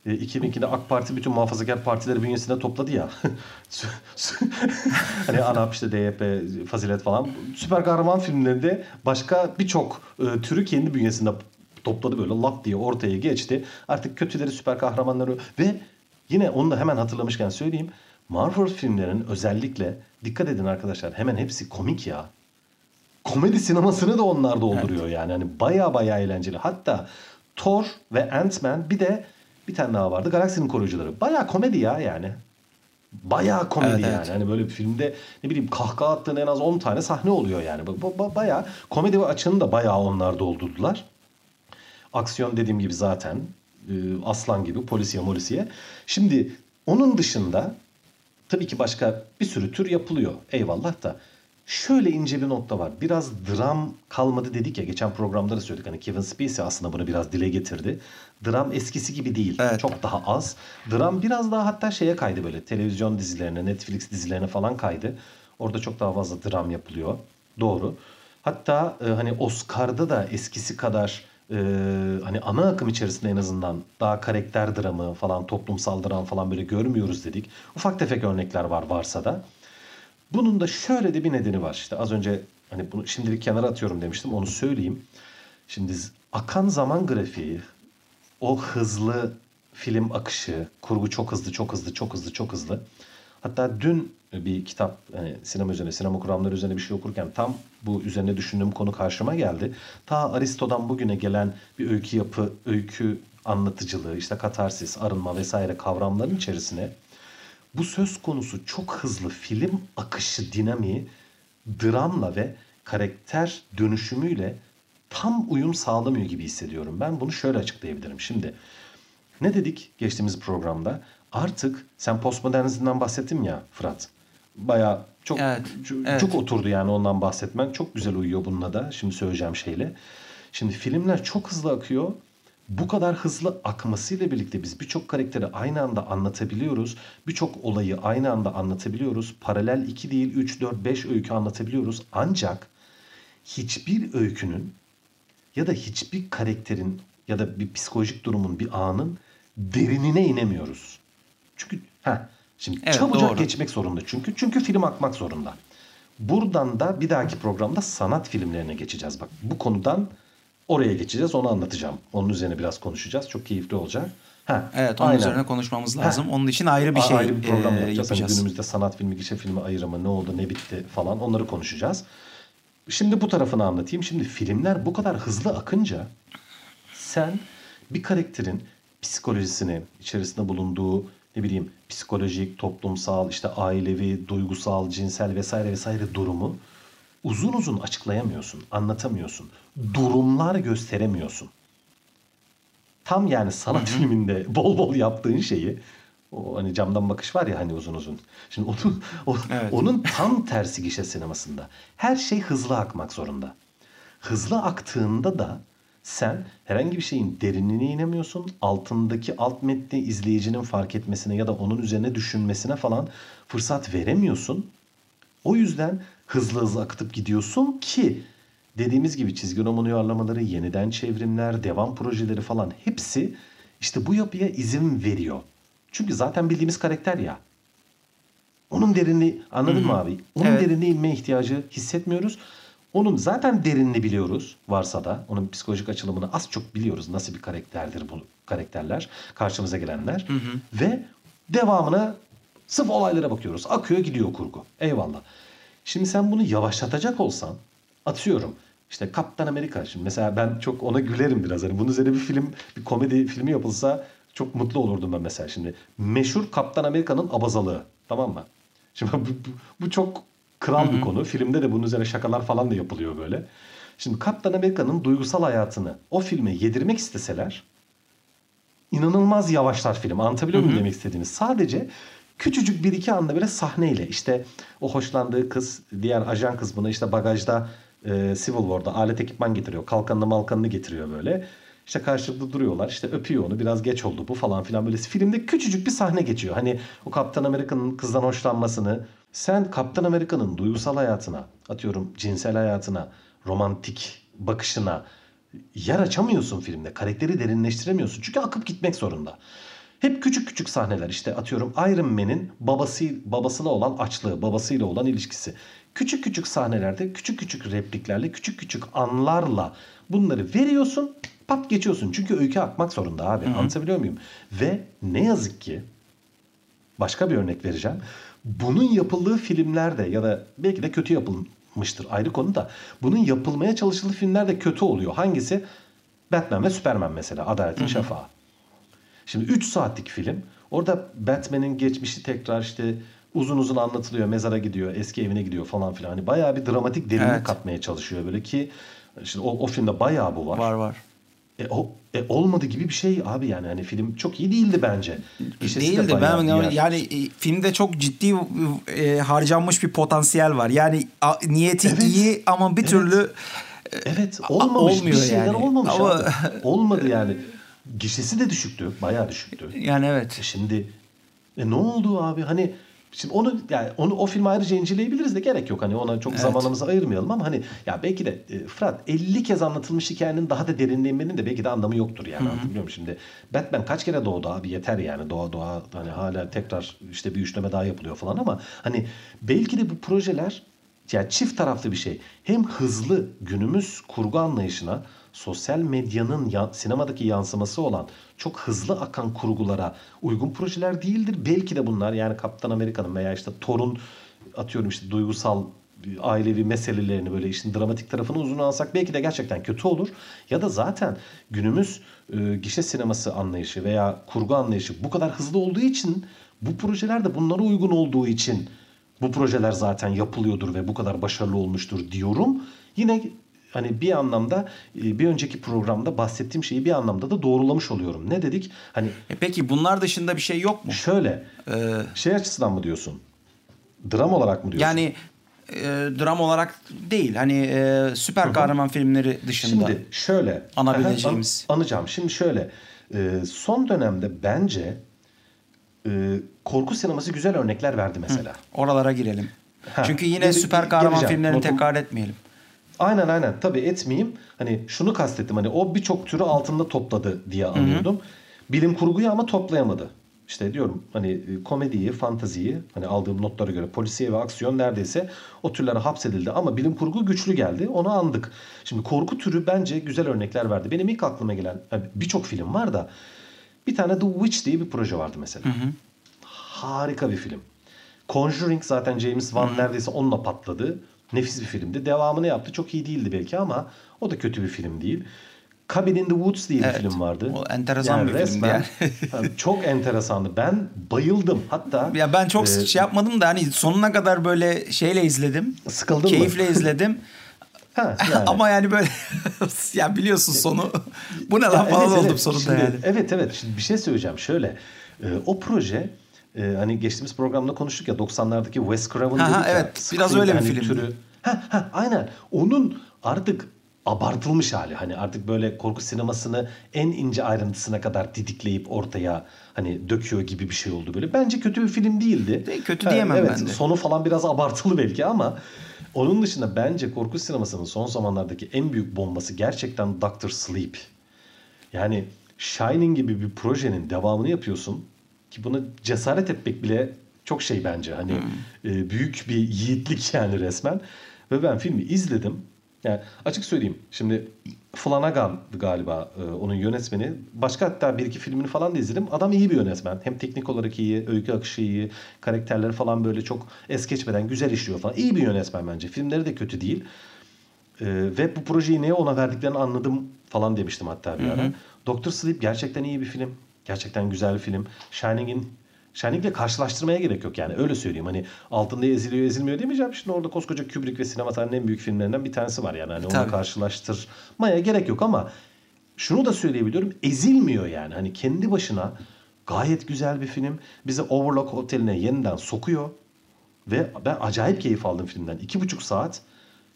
2002'de e, AK Parti bütün muhafazakar partileri bünyesinde topladı ya. hani ANAP işte DYP, Fazilet falan. Süper kahraman filmlerinde başka birçok e, türü kendi bünyesinde topladı böyle lap diye ortaya geçti. Artık kötüleri süper kahramanları ve yine onu da hemen hatırlamışken söyleyeyim. Marvel filmlerinin özellikle dikkat edin arkadaşlar hemen hepsi komik ya. Komedi sinemasını da onlar dolduruyor evet. yani. Hani baya baya eğlenceli. Hatta Thor ve Ant-Man bir de bir tane daha vardı. Galaksinin koruyucuları. Baya komedi ya yani. Baya komedi evet, yani. Evet. Hani böyle bir filmde ne bileyim kahkaha attığın en az 10 tane sahne oluyor yani. Baya komedi ve açığını da baya onlar doldurdular. Aksiyon dediğim gibi zaten e, aslan gibi polisiye molisiye. Şimdi onun dışında tabii ki başka bir sürü tür yapılıyor. Eyvallah da şöyle ince bir nokta var. Biraz dram kalmadı dedik ya geçen programda da söyledik. Hani Kevin Spacey aslında bunu biraz dile getirdi. Dram eskisi gibi değil. Evet. Çok daha az. Dram biraz daha hatta şeye kaydı böyle. Televizyon dizilerine, Netflix dizilerine falan kaydı. Orada çok daha fazla dram yapılıyor. Doğru. Hatta e, hani Oscar'da da eskisi kadar e, hani ana akım içerisinde en azından daha karakter dramı falan toplumsal dram falan böyle görmüyoruz dedik. Ufak tefek örnekler var varsa da. Bunun da şöyle de bir nedeni var. İşte az önce hani bunu şimdilik kenara atıyorum demiştim onu söyleyeyim. Şimdi akan zaman grafiği, o hızlı film akışı, kurgu çok hızlı, çok hızlı, çok hızlı, çok hızlı. Hatta dün bir kitap hani sinema üzerine, sinema kuramları üzerine bir şey okurken tam bu üzerine düşündüğüm konu karşıma geldi. Ta Aristo'dan bugüne gelen bir öykü yapı, öykü anlatıcılığı, işte katarsis, arınma vesaire kavramların içerisine bu söz konusu çok hızlı film akışı dinamiği dramla ve karakter dönüşümüyle tam uyum sağlamıyor gibi hissediyorum. Ben bunu şöyle açıklayabilirim. Şimdi ne dedik geçtiğimiz programda? Artık sen postmodernizmden bahsettin ya Fırat. Baya çok evet, çok, evet. çok oturdu yani ondan bahsetmen. Çok güzel uyuyor bununla da şimdi söyleyeceğim şeyle. Şimdi filmler çok hızlı akıyor. Bu kadar hızlı akmasıyla birlikte biz birçok karakteri aynı anda anlatabiliyoruz. Birçok olayı aynı anda anlatabiliyoruz. Paralel 2 değil 3, 4, 5 öykü anlatabiliyoruz. Ancak hiçbir öykünün ya da hiçbir karakterin ya da bir psikolojik durumun, bir anın derinine inemiyoruz. Çünkü ha şimdi evet, çabucak doğru. geçmek zorunda çünkü. Çünkü film akmak zorunda. Buradan da bir dahaki programda sanat filmlerine geçeceğiz. Bak bu konudan oraya geçeceğiz. Onu anlatacağım. Onun üzerine biraz konuşacağız. Çok keyifli olacak. Ha, evet onun aynen. üzerine konuşmamız lazım. Ha. Onun için ayrı bir şey ayrı bir program e, yapacağız. Hani yapacağız. günümüzde sanat filmi, gişe filmi ayrımı ne oldu, ne bitti falan onları konuşacağız. Şimdi bu tarafını anlatayım. Şimdi filmler bu kadar hızlı akınca sen bir karakterin psikolojisini, içerisinde bulunduğu ne bileyim psikolojik, toplumsal, işte ailevi, duygusal, cinsel vesaire vesaire durumu uzun uzun açıklayamıyorsun, anlatamıyorsun. Durumlar gösteremiyorsun. Tam yani sanat filminde bol bol yaptığın şeyi o hani camdan bakış var ya hani uzun uzun. Şimdi onun, o, evet. onun tam tersi gişe sinemasında. Her şey hızlı akmak zorunda. Hızlı aktığında da sen herhangi bir şeyin derinliğine inemiyorsun. Altındaki alt metni izleyicinin fark etmesine ya da onun üzerine düşünmesine falan fırsat veremiyorsun. O yüzden hızlı hızlı akıtıp gidiyorsun ki dediğimiz gibi çizgi roman uyarlamaları, yeniden çevrimler, devam projeleri falan hepsi işte bu yapıya izin veriyor. Çünkü zaten bildiğimiz karakter ya. Onun derinliği anladın mı abi? Onun Evet. derinliğe inme ihtiyacı hissetmiyoruz. Onun zaten derinini biliyoruz varsa da onun psikolojik açılımını az çok biliyoruz. Nasıl bir karakterdir bu karakterler karşımıza gelenler. Ve devamına sırf olaylara bakıyoruz. Akıyor gidiyor kurgu. Eyvallah. Şimdi sen bunu yavaşlatacak olsan atıyorum işte Kaptan Amerika. Şimdi mesela ben çok ona gülerim biraz. Hani bunun üzerine bir film, bir komedi filmi yapılsa çok mutlu olurdum ben mesela şimdi. Meşhur Kaptan Amerika'nın abazalığı. Tamam mı? Şimdi bu, bu, bu çok kral bir konu. Filmde de bunun üzerine şakalar falan da yapılıyor böyle. Şimdi Kaptan Amerika'nın duygusal hayatını o filme yedirmek isteseler inanılmaz yavaşlar film. Anlatabiliyor muyum demek istediğimi? Sadece küçücük bir iki anda böyle sahneyle işte o hoşlandığı kız diğer ajan kız buna işte bagajda e, Civil War'da alet ekipman getiriyor. Kalkanını malkanını getiriyor böyle. İşte karşılıklı duruyorlar. İşte öpüyor onu. Biraz geç oldu bu falan filan böyle. Filmde küçücük bir sahne geçiyor. Hani o Kaptan Amerika'nın kızdan hoşlanmasını. Sen Kaptan Amerika'nın duygusal hayatına, atıyorum cinsel hayatına, romantik bakışına yer açamıyorsun filmde. Karakteri derinleştiremiyorsun. Çünkü akıp gitmek zorunda. Hep küçük küçük sahneler işte atıyorum Iron Man'in babası babasına olan açlığı, babasıyla olan ilişkisi. Küçük küçük sahnelerde, küçük küçük repliklerle, küçük küçük anlarla bunları veriyorsun, pat geçiyorsun. Çünkü öykü akmak zorunda abi. Anlatabiliyor muyum? Ve ne yazık ki başka bir örnek vereceğim. Bunun yapıldığı filmlerde ya da belki de kötü yapılmıştır ayrı konu da. Bunun yapılmaya çalışıldığı filmlerde kötü oluyor. Hangisi? Batman ve Superman mesela. Adaletin Şafağı. Şimdi 3 saatlik film. Orada Batman'in geçmişi tekrar işte uzun uzun anlatılıyor. Mezara gidiyor, eski evine gidiyor falan filan. Hani bayağı bir dramatik derinlik Evet. katmaya çalışıyor böyle ki işte o, o filmde bayağı bu var. Var var. E, o, e, olmadı gibi bir şey abi yani hani film çok iyi değildi bence. De Değildi. bayağı Ben diğer- yani e, filmde çok ciddi e, harcanmış bir potansiyel var. Yani a, niyeti Evet. iyi ama bir Evet. türlü Evet A- olmamış. bir olmuyor şeyler yani. olmamış Ama- abi. Olmadı yani. Gişesi de düşüktü. Bayağı düşüktü. yani evet. E Şimdi e ne oldu abi? Hani şimdi onu yani onu o filmi ayrıca inceleyebiliriz de gerek yok. Hani ona çok Evet. zamanımızı ayırmayalım ama hani ya belki de e, Fırat 50 kez anlatılmış hikayenin daha da derinlemenin de belki de anlamı yoktur yani. Anlatabiliyor muyum? Şimdi Batman kaç kere doğdu abi yeter yani. Doğa doğa hani hala tekrar işte bir üçleme daha yapılıyor falan ama hani belki de bu projeler yani çift taraflı bir şey. Hem hızlı günümüz kurgu anlayışına sosyal medyanın ya- sinemadaki yansıması olan çok hızlı akan kurgulara uygun projeler değildir. Belki de bunlar yani Kaptan Amerika'nın veya işte Thor'un atıyorum işte duygusal ailevi meselelerini böyle işin dramatik tarafını uzun alsak belki de gerçekten kötü olur. Ya da zaten günümüz e, gişe sineması anlayışı veya kurgu anlayışı bu kadar hızlı olduğu için bu projeler de bunlara uygun olduğu için bu projeler zaten yapılıyordur ve bu kadar başarılı olmuştur diyorum. Yine hani bir anlamda e, bir önceki programda bahsettiğim şeyi bir anlamda da doğrulamış oluyorum. Ne dedik? Hani E peki bunlar dışında bir şey yok mu? şöyle Ee, şey açısından mı diyorsun? Dram olarak mı diyorsun? yani e, dram olarak değil. Hani e, süper kahraman filmleri dışında. Şimdi şöyle. Anabileceğimiz. An- anacağım. Şimdi şöyle. e, son dönemde bence e, korku sineması güzel örnekler verdi mesela. Oralara girelim. Ha, Çünkü yine gele- süper kahraman geleceğim. filmlerini Notum- tekrar etmeyelim. Aynen aynen. Tabii etmeyeyim. Hani şunu kastettim. Hani o birçok türü altında topladı diye anlıyordum. Bilim kurguyu ama toplayamadı. İşte diyorum hani e, komediyi, fantaziyi hani aldığım notlara göre polisiye ve aksiyon neredeyse o türlere hapsedildi ama bilim kurgu güçlü geldi. Onu andık. Şimdi korku türü bence güzel örnekler verdi. Benim ilk aklıma gelen yani birçok film var da bir tane The Witch diye bir proje vardı mesela. Harika bir film. Conjuring zaten James Wan neredeyse onunla patladı. Nefis bir filmdi. Devamını yaptı. Çok iyi değildi belki ama o da kötü bir film değil. Cabin in the Woods diye bir Evet. film vardı. O enteresan bir filmdi Yani çok enteresandı. Ben bayıldım. Hatta Ya ben çok e, şey yapmadım da hani sonuna kadar böyle şeyle izledim. Sıkıldın mı? Keyifle izledim. ha, yani. Ama yani böyle ya biliyorsun sonu bu ne lan falan evet, oldum evet. sonunda Şimdi, yani. Evet evet. Şimdi bir şey söyleyeceğim. Şöyle. e, o proje e, hani geçtiğimiz programda konuştuk ya 90'lardaki Wes Craven Ha, ha, dedik ya. evet. Biraz Scream öyle bir hani filmdi. Türü. Ha, ha, aynen. Onun artık abartılmış hali. Hani artık böyle korku sinemasını en ince ayrıntısına kadar didikleyip ortaya hani döküyor gibi bir şey oldu böyle. Bence kötü bir film değildi. Değil, kötü diyemem evet, ben de. Sonu falan biraz abartılı belki ama onun dışında bence korku sinemasının son zamanlardaki en büyük bombası gerçekten Doctor Sleep. Yani Shining gibi bir projenin devamını yapıyorsun ki buna cesaret etmek bile çok şey bence. Hani e, büyük bir yiğitlik yani resmen. Ve ben filmi izledim. Yani açık söyleyeyim. Şimdi Flanagan galiba e, onun yönetmeni. Başka hatta bir iki filmini falan da izledim. Adam iyi bir yönetmen. Hem teknik olarak iyi, öykü akışı iyi, karakterleri falan böyle çok es geçmeden güzel işliyor falan. İyi bir yönetmen bence. Filmleri de kötü değil. E, ve bu projeyi neye ona verdiklerini anladım falan demiştim hatta bir ara. Doctor Sleep gerçekten iyi bir film. Gerçekten güzel bir film. Shining'in Shining'le karşılaştırmaya gerek yok yani öyle söyleyeyim. Hani altında eziliyor ezilmiyor demeyeceğim. Şimdi orada koskoca Kubrick ve sinema tarihinin en büyük filmlerinden bir tanesi var yani. Hani onu Tabii. karşılaştırmaya gerek yok ama şunu da söyleyebiliyorum. Ezilmiyor yani. Hani kendi başına gayet güzel bir film. Bizi Overlook Oteli'ne yeniden sokuyor. Ve ben acayip keyif aldım filmden. İki buçuk saat.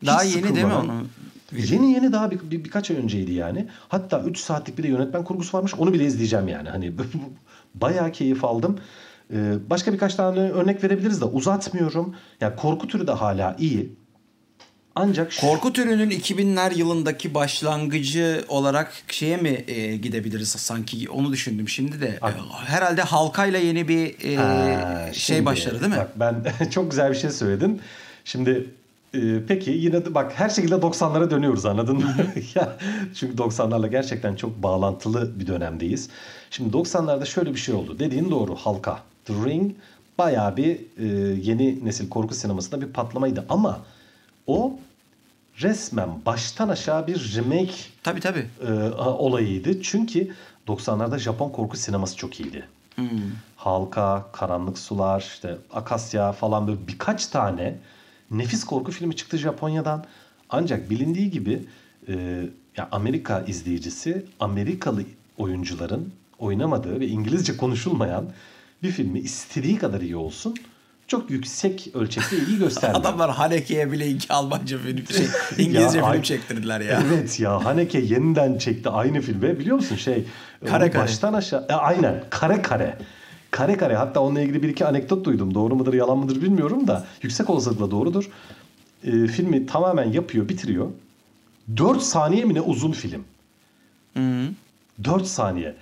hiç Daha yeni değil mi onun? Yeni yeni daha bir, bir- birkaç ay önceydi yani. Hatta 3 saatlik bir de yönetmen kurgusu varmış. Onu bile izleyeceğim yani. Hani bayağı keyif aldım. Ee, başka birkaç tane örnek verebiliriz de uzatmıyorum. Yani korku türü de hala iyi. Ancak şu- Korku türünün 2000'ler yılındaki başlangıcı olarak şeye mi e, gidebiliriz sanki onu düşündüm şimdi de. E, herhalde halkayla yeni bir e, Ha, şey şimdi, başladı değil mi? Bak ben çok güzel bir şey söyledin. Şimdi e, peki yine de bak her şekilde 90'lara dönüyoruz anladın mı? ya, çünkü 90'larla gerçekten çok bağlantılı bir dönemdeyiz. Şimdi 90'larda şöyle bir şey oldu. Dediğin doğru halka. The Ring bayağı bir e, yeni nesil korku sinemasında bir patlamaydı ama o resmen baştan aşağı bir remake Tabii tabii. e, olayıydı. Çünkü 90'larda Japon korku sineması çok iyiydi. Halka, Karanlık Sular, işte Akasya falan böyle birkaç tane nefis korku filmi çıktı Japonya'dan. Ancak bilindiği gibi e, ya Amerika izleyicisi Amerikalı oyuncuların oynamadığı ve İngilizce konuşulmayan bir filmi istediği kadar iyi olsun çok yüksek ölçekte ilgi göstermiyor. Adamlar Haneke'ye bile iki Almanca film, şey, İngilizce Ya, film ay- çektirdiler ya. Evet ya Haneke yeniden çekti aynı filmi. Biliyor musun şey Kare onu kare. baştan aşağı e, aynen kare kare. Kare kare hatta onunla ilgili bir iki anekdot duydum. Doğru mudur yalan mıdır bilmiyorum da yüksek olasılıkla doğrudur. E, filmi tamamen yapıyor bitiriyor. 4 saniye mi ne uzun film. 4 saniye.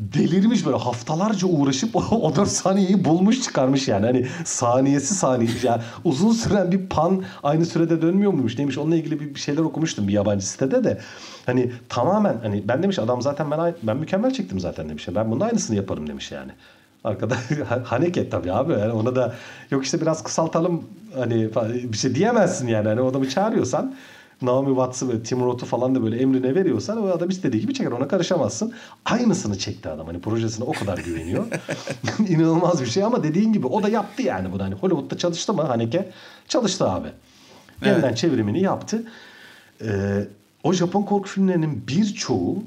Delirmiş böyle haftalarca uğraşıp o, o 4 saniyeyi bulmuş çıkarmış yani. Hani saniyesi saniye. Yani uzun süren bir pan aynı sürede dönmüyor muymuş neymiş onunla ilgili bir şeyler okumuştum bir yabancı sitede de. Hani tamamen hani ben demiş adam zaten ben ben mükemmel çektim zaten demiş. Ben bunun aynısını yaparım demiş yani. Arkada Haneke tabii abi yani ona da yok işte biraz kısaltalım hani bir şey diyemezsin yani. Hani o adamı çağırıyorsan Naomi Watts'ı ve Tim Roth'u falan da böyle emrine veriyorsan o adam istediği gibi çeker ona karışamazsın. Aynısını çekti adam hani projesine o kadar güveniyor. İnanılmaz bir şey ama dediğin gibi o da yaptı yani bunu. Hani Hollywood'da çalıştı mı Haneke? Çalıştı abi. Yeniden çevrimini yaptı. Ee, o Japon korku filmlerinin birçoğu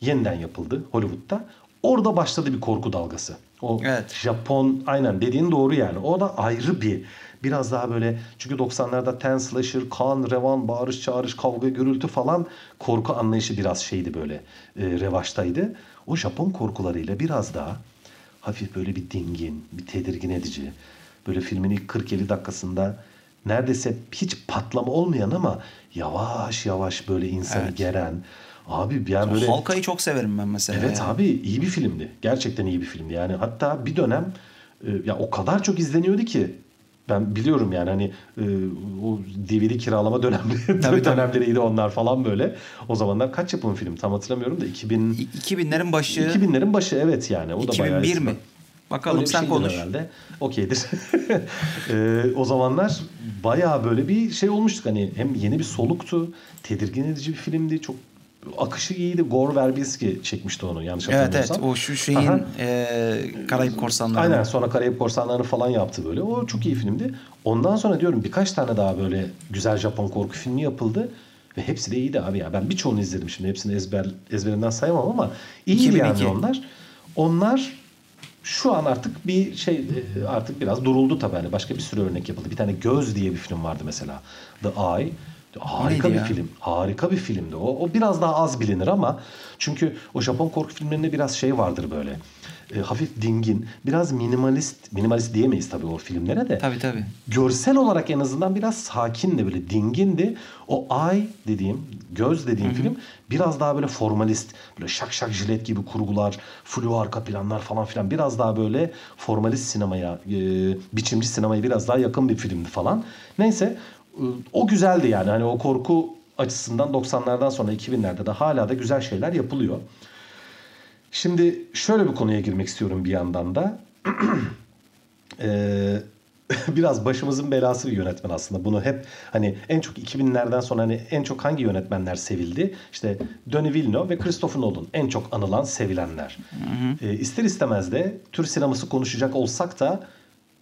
yeniden yapıldı Hollywood'da. Orada başladı bir korku dalgası. O Evet. Japon aynen dediğin doğru yani. O da ayrı bir biraz daha böyle çünkü 90'larda ten slasher, kan, revan, bağırış, çağırış, kavga, gürültü falan korku anlayışı biraz şeydi böyle e, revaçtaydı. O Japon korkularıyla biraz daha hafif böyle bir dingin, bir tedirgin edici. Böyle filmin ilk 40-50 dakikasında neredeyse hiç patlama olmayan ama yavaş yavaş böyle insanı Evet. geren. Abi yani böyle Halkayı çok severim ben mesela. Evet ya. abi iyi bir filmdi. Gerçekten iyi bir filmdi. Yani hatta bir dönem e, ya o kadar çok izleniyordu ki ben biliyorum yani hani e, o DVD kiralama dönemleri tabii. dönemleriydi onlar falan böyle. O zamanlar kaç yapım film tam hatırlamıyorum da 2000 İ- 2000'lerin başı 2000'lerin başı evet yani. O da bayağı 2001 mi? Bakalım Öyle sen konuş. herhalde. Okeydir. Ee, o zamanlar bayağı böyle bir şey olmuştuk. Hani hem yeni bir soluktu. Tedirgin edici bir filmdi. Çok akışı iyiydi. Gore Verbinski çekmişti onu yanlış Evet evet hatırlamıyorsam. o şu şeyin Aha. e, Karayip Korsanları. Aynen sonra Karayip Korsanları'nı falan yaptı böyle. O çok iyi filmdi. Ondan sonra diyorum birkaç tane daha böyle güzel Japon korku filmi yapıldı. Ve hepsi de iyiydi abi ya. Ben birçoğunu izledim şimdi. Hepsini ezber, ezberimden sayamam ama iyiydi 2002. yani onlar. Onlar şu an artık bir şey e, artık biraz duruldu tabii. Hani başka bir sürü örnek yapıldı. Bir tane Göz diye bir film vardı mesela. The Eye. Harika bir ya? film. Harika bir filmdi. O, o biraz daha az bilinir ama çünkü o Japon korku filmlerinde biraz şey vardır böyle e, hafif dingin, biraz minimalist, minimalist diyemeyiz tabii o filmlere de. Tabii tabii. Görsel olarak en azından biraz sakindi böyle dingindi. O ay dediğim, göz dediğim Hı-hı. film biraz daha böyle formalist, böyle şak şak jilet gibi kurgular, flu arka planlar falan filan biraz daha böyle formalist sinemaya, e, biçimci sinemaya biraz daha yakın bir filmdi falan. Neyse o güzeldi yani hani o korku açısından 90'lardan sonra 2000'lerde de hala da güzel şeyler yapılıyor. Şimdi şöyle bir konuya girmek istiyorum bir yandan da. ee, biraz başımızın belası bir yönetmen aslında. Bunu hep hani en çok 2000'lerden sonra hani en çok hangi yönetmenler sevildi? İşte Denis Villeneuve ve Christopher Nolan en çok anılan, sevilenler. Hı hı. Ee, ister istemez de Türk sineması konuşacak olsak da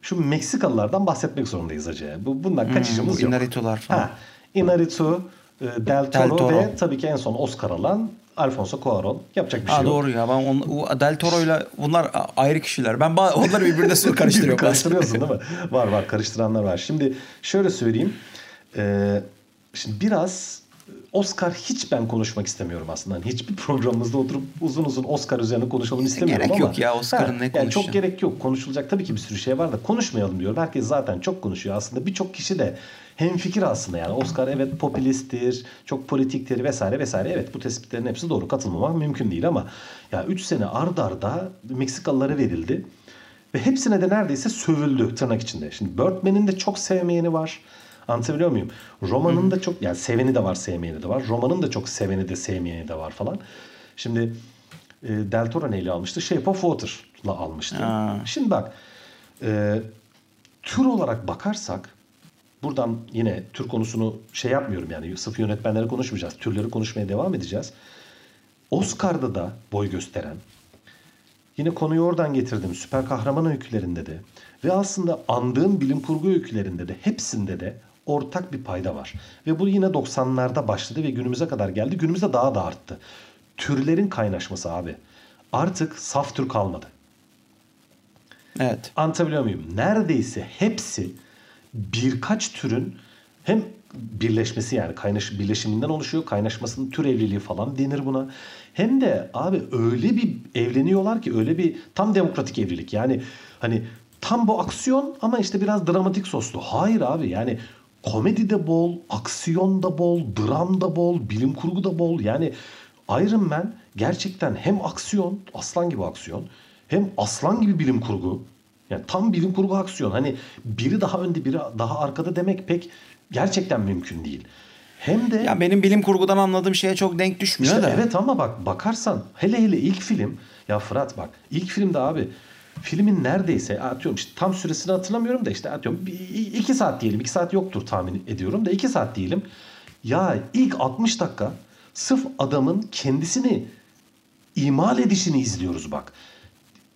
şu Meksikalılardan bahsetmek zorundayız acı. Bu bundan kaçışımız hmm, yok. Inarritu'lar falan. Ha, Inarritu, e, Del Toro, Del Toro ve tabii ki en son Oscar alan Alfonso Cuarón. Yapacak bir ha, şey doğru yok. ya. Ben on, Del Toro'yla bunlar ayrı kişiler. Ben onları birbirine karıştırıyorum. Karıştırıyorsun değil mi? Var var karıştıranlar var. Şimdi şöyle söyleyeyim. Ee, şimdi biraz Oscar hiç ben konuşmak istemiyorum aslında. Yani hiçbir programımızda oturup uzun uzun Oscar üzerine konuşalım istemiyorum gerek ama. yok ya Oscar'ın ne yani Çok gerek yok. Konuşulacak tabii ki bir sürü şey var da konuşmayalım diyorum. Herkes zaten çok konuşuyor. Aslında birçok kişi de hem fikir aslında yani Oscar evet popülisttir, çok politiktir vesaire vesaire. Evet bu tespitlerin hepsi doğru. Katılmamak mümkün değil ama ya 3 sene ard arda Meksikalılara verildi. Ve hepsine de neredeyse sövüldü tırnak içinde. Şimdi Birdman'in de çok sevmeyeni var. Anlatabiliyor muyum? Romanın da çok yani seveni de var sevmeyeni de var. Romanın da çok seveni de sevmeyeni de var falan. Şimdi e, Del Toro neyle almıştı? Shape of Water'la almıştı. Aa. Şimdi bak e, tür olarak bakarsak buradan yine tür konusunu şey yapmıyorum yani sırf yönetmenleri konuşmayacağız. Türleri konuşmaya devam edeceğiz. Oscar'da da boy gösteren yine konuyu oradan getirdim. Süper kahraman öykülerinde de ve aslında andığım bilim kurgu öykülerinde de hepsinde de ortak bir payda var. Ve bu yine 90'larda başladı ve günümüze kadar geldi. Günümüzde daha da arttı. Türlerin kaynaşması abi. Artık saf tür kalmadı. Evet. Anlatabiliyor muyum? Neredeyse hepsi birkaç türün hem birleşmesi yani kaynaş birleşiminden oluşuyor. Kaynaşmasının tür evliliği falan denir buna. Hem de abi öyle bir evleniyorlar ki öyle bir tam demokratik evlilik. Yani hani tam bu aksiyon ama işte biraz dramatik soslu. Hayır abi yani komedi de bol, aksiyon da bol, dram da bol, bilim kurgu da bol. Yani Iron Man gerçekten hem aksiyon, aslan gibi aksiyon, hem aslan gibi bilim kurgu. Yani tam bilim kurgu aksiyon. Hani biri daha önde, biri daha arkada demek pek gerçekten mümkün değil. Hem de ya benim bilim kurgudan anladığım şeye çok denk düşmüyor işte da. Evet ama bak bakarsan hele hele ilk film ya Fırat bak ilk filmde abi filmin neredeyse atıyorum işte tam süresini hatırlamıyorum da işte atıyorum bir, iki saat diyelim. iki saat yoktur tahmin ediyorum da iki saat diyelim. Ya ilk 60 dakika sırf adamın kendisini imal edişini izliyoruz bak.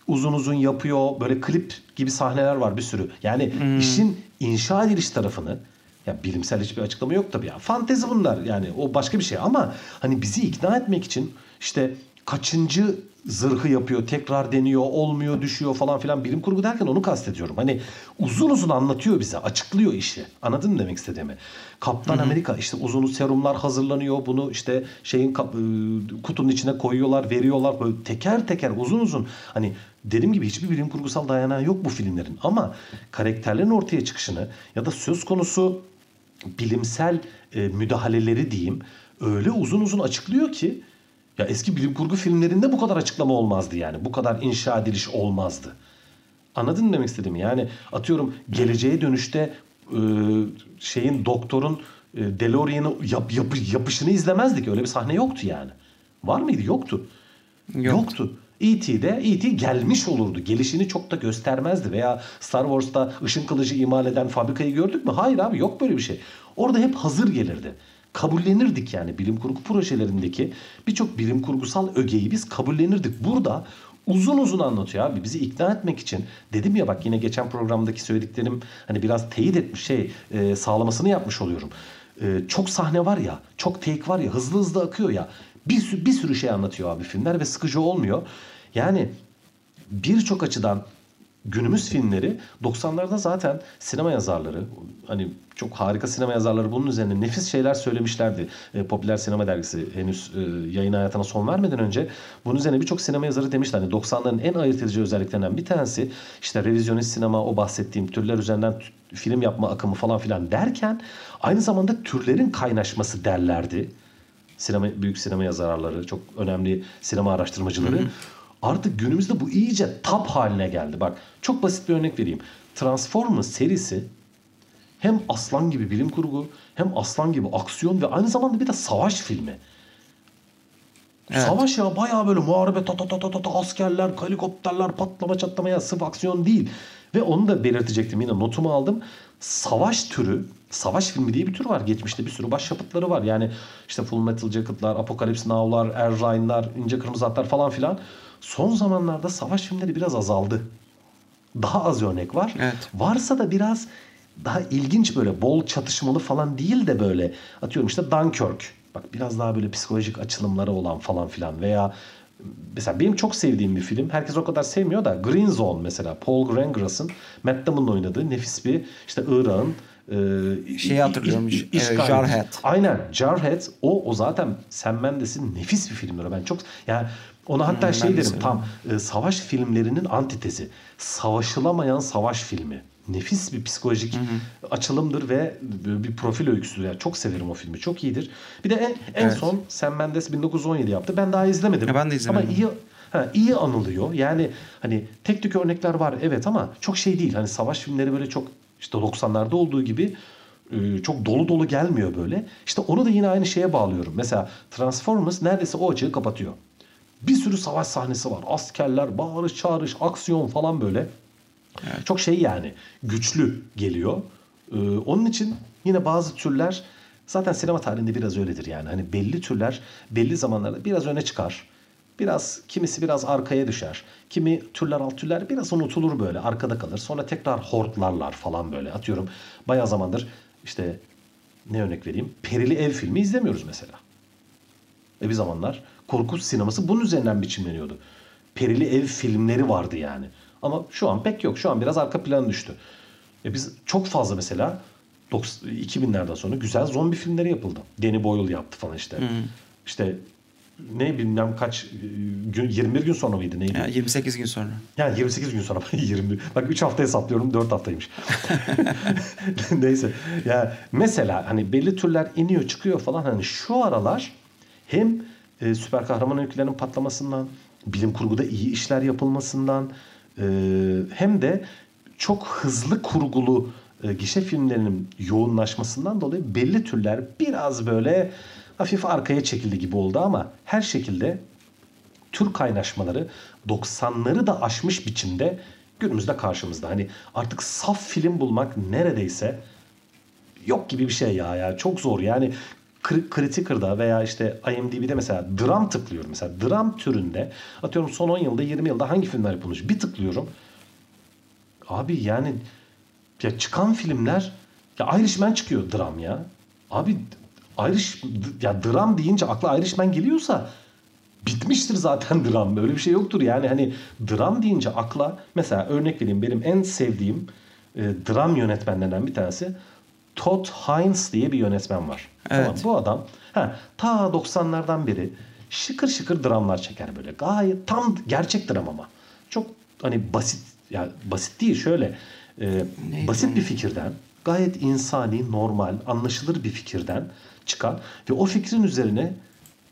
Uzun uzun yapıyor. Böyle klip gibi sahneler var bir sürü. Yani hmm. işin inşa ediliş tarafını ya bilimsel hiçbir açıklama yok tabii ya. Fantezi bunlar yani o başka bir şey ama hani bizi ikna etmek için işte kaçıncı zırhı yapıyor, tekrar deniyor, olmuyor, düşüyor falan filan. Bilim kurgu derken onu kastediyorum. Hani uzun uzun anlatıyor bize, açıklıyor işi. Anladın mı demek istediğimi? Kaptan Hı-hı. Amerika işte uzun serumlar hazırlanıyor. Bunu işte şeyin ıı, kutunun içine koyuyorlar, veriyorlar. Böyle teker teker uzun uzun hani dediğim gibi hiçbir bilim kurgusal dayanağı yok bu filmlerin. Ama karakterlerin ortaya çıkışını ya da söz konusu bilimsel e, müdahaleleri diyeyim öyle uzun uzun açıklıyor ki ya eski bilim kurgu filmlerinde bu kadar açıklama olmazdı yani. Bu kadar inşa ediliş olmazdı. Anladın mı demek istediğimi? Yani atıyorum geleceğe dönüşte e, şeyin doktorun e, DeLorean'ı yap, yap, yapışını izlemezdik. Öyle bir sahne yoktu yani. Var mıydı? Yoktu. Yoktu. Yoktu. E.T.'de E.T. gelmiş olurdu. Gelişini çok da göstermezdi. Veya Star Wars'ta ışın kılıcı imal eden fabrikayı gördük mü? Hayır abi yok böyle bir şey. Orada hep hazır gelirdi kabullenirdik yani bilim kurgu projelerindeki birçok bilim kurgusal ögeyi biz kabullenirdik. Burada uzun uzun anlatıyor abi bizi ikna etmek için. Dedim ya bak yine geçen programdaki söylediklerim hani biraz teyit etmiş şey e, sağlamasını yapmış oluyorum. E, çok sahne var ya çok take var ya hızlı hızlı akıyor ya bir, bir sürü şey anlatıyor abi filmler ve sıkıcı olmuyor. Yani birçok açıdan günümüz filmleri 90'larda zaten sinema yazarları hani çok harika sinema yazarları bunun üzerine nefis şeyler söylemişlerdi. E, Popüler Sinema Dergisi henüz e, yayın hayatına son vermeden önce bunun üzerine birçok sinema yazarı demişler. Hani 90'ların en ayırt edici özelliklerinden bir tanesi işte revizyonist sinema o bahsettiğim türler üzerinden film yapma akımı falan filan derken aynı zamanda türlerin kaynaşması derlerdi. Sinema büyük sinema yazarları, çok önemli sinema araştırmacıları. Hı hı. Artık günümüzde bu iyice tap haline geldi. Bak çok basit bir örnek vereyim. Transformers serisi hem aslan gibi bilim kurgu hem aslan gibi aksiyon ve aynı zamanda bir de savaş filmi. Evet. Savaş ya bayağı böyle muharebe ta ta ta ta ta askerler, helikopterler, patlama çatlama ya sırf aksiyon değil. Ve onu da belirtecektim yine notumu aldım. Savaş türü, savaş filmi diye bir tür var. Geçmişte bir sürü başyapıtları var. Yani işte Full Metal Jacket'lar, Apocalypse Now'lar, Er Ryan'lar, İnce Kırmızı Atlar falan filan. Son zamanlarda savaş filmleri biraz azaldı. Daha az örnek var. Evet. Varsa da biraz daha ilginç böyle bol çatışmalı falan değil de böyle atıyorum işte Dunkirk. Bak biraz daha böyle psikolojik açılımları olan falan filan veya mesela benim çok sevdiğim bir film. Herkes o kadar sevmiyor da Green Zone mesela Paul Greengrass'ın Matt Damon'la oynadığı nefis bir işte Irak'ın e, şeyi hatırlıyorum. Iş, iş, e, Jarhead. Aynen. Jarhead o o zaten Sam Mendes'in nefis bir filmleri. Ben çok yani ona hatta hmm, şey derim tam e, savaş filmlerinin antitezi. Savaşılamayan savaş filmi. Nefis bir psikolojik hı hı. açılımdır ve bir profil öyküsüdür. Yani çok severim o filmi. Çok iyidir. Bir de en, en evet. son Sam Mendes 1917 yaptı. Ben daha izlemedim. Ya ben de izlemedim. Ama iyi ha, iyi anılıyor. Yani hani tek tük örnekler var evet ama çok şey değil. Hani savaş filmleri böyle çok işte 90'larda olduğu gibi e, çok dolu dolu gelmiyor böyle. İşte onu da yine aynı şeye bağlıyorum. Mesela Transformers neredeyse o açığı kapatıyor. Bir sürü savaş sahnesi var. Askerler, bağırış, çağırış, aksiyon falan böyle. Evet. Çok şey yani güçlü geliyor. Ee, onun için yine bazı türler zaten sinema tarihinde biraz öyledir yani. Hani belli türler belli zamanlarda biraz öne çıkar. Biraz kimisi biraz arkaya düşer. Kimi türler alt türler biraz unutulur böyle arkada kalır. Sonra tekrar hortlarlar falan böyle. Atıyorum bayağı zamandır işte ne örnek vereyim? Perili Ev filmi izlemiyoruz mesela. E bir zamanlar korku sineması bunun üzerinden biçimleniyordu. Perili Ev filmleri vardı yani. Ama şu an pek yok. Şu an biraz arka plan düştü. E biz çok fazla mesela 2000'lerden sonra güzel zombi filmleri yapıldı. Danny Boyle yaptı falan işte. Hı. İşte ne bilmem kaç gün 21 gün sonra mıydı neydi? Yani 28 gün sonra. Yani 28 gün sonra 20. Bak 3 hafta hesaplıyorum 4 haftaymış. Neyse. Ya yani mesela hani belli türler iniyor çıkıyor falan hani şu aralar hem e, süper kahraman öykülerinin patlamasından, bilim kurguda iyi işler yapılmasından e, hem de çok hızlı kurgulu e, gişe filmlerinin yoğunlaşmasından dolayı belli türler biraz böyle hafif arkaya çekildi gibi oldu ama her şekilde tür kaynaşmaları 90'ları da aşmış biçimde günümüzde karşımızda. Hani artık saf film bulmak neredeyse yok gibi bir şey ya. ya. Çok zor yani Criticker'da veya işte IMDb'de mesela dram tıklıyorum. Mesela dram türünde atıyorum son 10 yılda 20 yılda hangi filmler yapılmış bir tıklıyorum. Abi yani ya çıkan filmler ya Irishman çıkıyor dram ya. Abi Irish ya dram deyince akla Irishman geliyorsa bitmiştir zaten dram. Böyle bir şey yoktur. Yani hani dram deyince akla mesela örnek vereyim benim en sevdiğim e, dram yönetmenlerinden bir tanesi Todd Haynes diye bir yönetmen var. Evet. Tamam, bu adam ha, ta 90'lardan beri şıkır şıkır dramlar çeker böyle. Gayet tam gerçek dram ama. Çok hani basit yani basit değil şöyle e, basit bir fikirden gayet insani, normal, anlaşılır bir fikirden çıkan ve o fikrin üzerine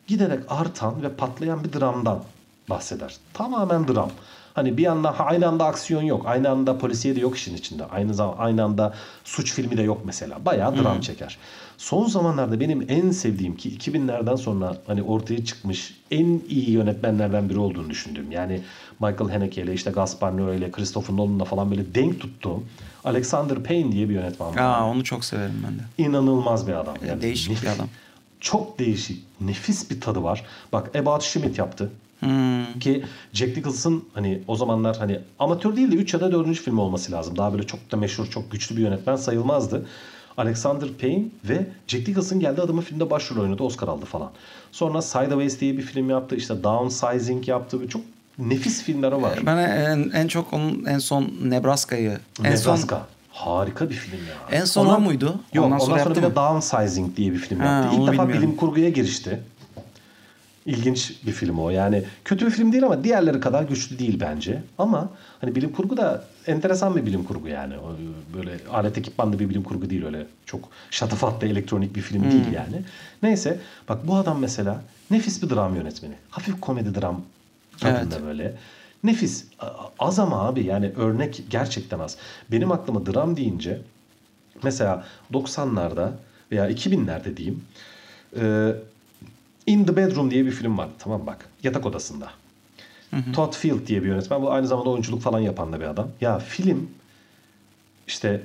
giderek artan ve patlayan bir dramdan bahseder. Tamamen dram. Hani bir anda aynı anda aksiyon yok. Aynı anda polisiye de yok işin içinde. Aynı zaman aynı anda suç filmi de yok mesela. Bayağı dram hmm. çeker. Son zamanlarda benim en sevdiğim ki 2000'lerden sonra hani ortaya çıkmış en iyi yönetmenlerden biri olduğunu düşündüğüm. Yani Michael Haneke ile işte Gaspar Noé ile Christopher Nolan'la falan böyle denk tuttuğum Alexander Payne diye bir yönetmen var. Aa, onu çok severim ben de. İnanılmaz bir adam. Yani değişik bir adam. Çok değişik. Nefis bir tadı var. Bak About Schmidt yaptı. Hmm. Ki Jack Nicholson hani o zamanlar hani amatör değil de 3 ya da 4. film olması lazım. Daha böyle çok da meşhur, çok güçlü bir yönetmen sayılmazdı. Alexander Payne ve Jack Nicholson geldi adamın filmde başrol oynadı. Oscar aldı falan. Sonra Sideways diye bir film yaptı. İşte Downsizing yaptı. Çok nefis filmleri var. Ben en, en çok onun en son Nebraska'yı. En son Nebraska. Harika bir film ya. En son o muydu? Yok Ondan ondan sonra sonra, yaptı bir de? Downsizing diye bir film Ha, yaptı. İlk defa bilmiyorum. bilim kurguya girişti. İlginç bir film o. Yani kötü bir film değil ama diğerleri kadar güçlü değil bence. Ama hani bilim kurgu da enteresan bir bilim kurgu yani. Böyle alet ekipmanlı bir bilim kurgu değil öyle. Çok şatafatlı elektronik bir film değil Hmm. yani. Neyse bak bu adam mesela nefis bir dram yönetmeni. Hafif komedi dram tadında böyle. Nefis. Az ama abi yani örnek gerçekten az. Benim aklıma dram deyince mesela 90'larda veya 2000'lerde diyeyim e, In the Bedroom diye bir film vardı tamam bak yatak odasında. Todd Field diye bir yönetmen. Bu aynı zamanda oyunculuk falan yapan da bir adam. Ya film işte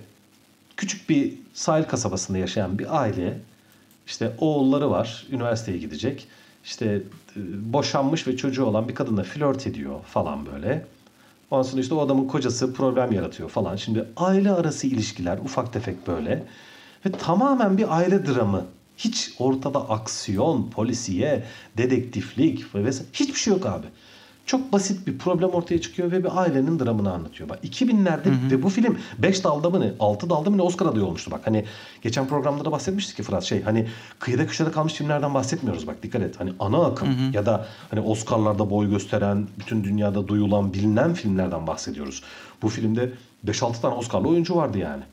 küçük bir sahil kasabasında yaşayan bir aile işte oğulları var üniversiteye gidecek. İşte e, boşanmış ve çocuğu olan bir kadınla flört ediyor falan böyle. Ondan sonra işte o adamın kocası problem yaratıyor falan. Şimdi aile arası ilişkiler ufak tefek böyle. Ve tamamen bir aile dramı. Hiç ortada aksiyon, polisiye, dedektiflik ve vesaire hiçbir şey yok abi. Çok basit bir problem ortaya çıkıyor ve bir ailenin dramını anlatıyor. Bak 2000'lerde ve bu film 5 dalda mı ne 6 dalda mı ne Oscar adayı olmuştu bak. Hani geçen programda da bahsetmiştik ki Fırat şey hani kıyıda köşede kalmış filmlerden bahsetmiyoruz bak dikkat et. Hani ana akım ya da hani Oscar'larda boy gösteren, bütün dünyada duyulan, bilinen filmlerden bahsediyoruz. Bu filmde 5-6 tane Oscar'lı oyuncu vardı yani.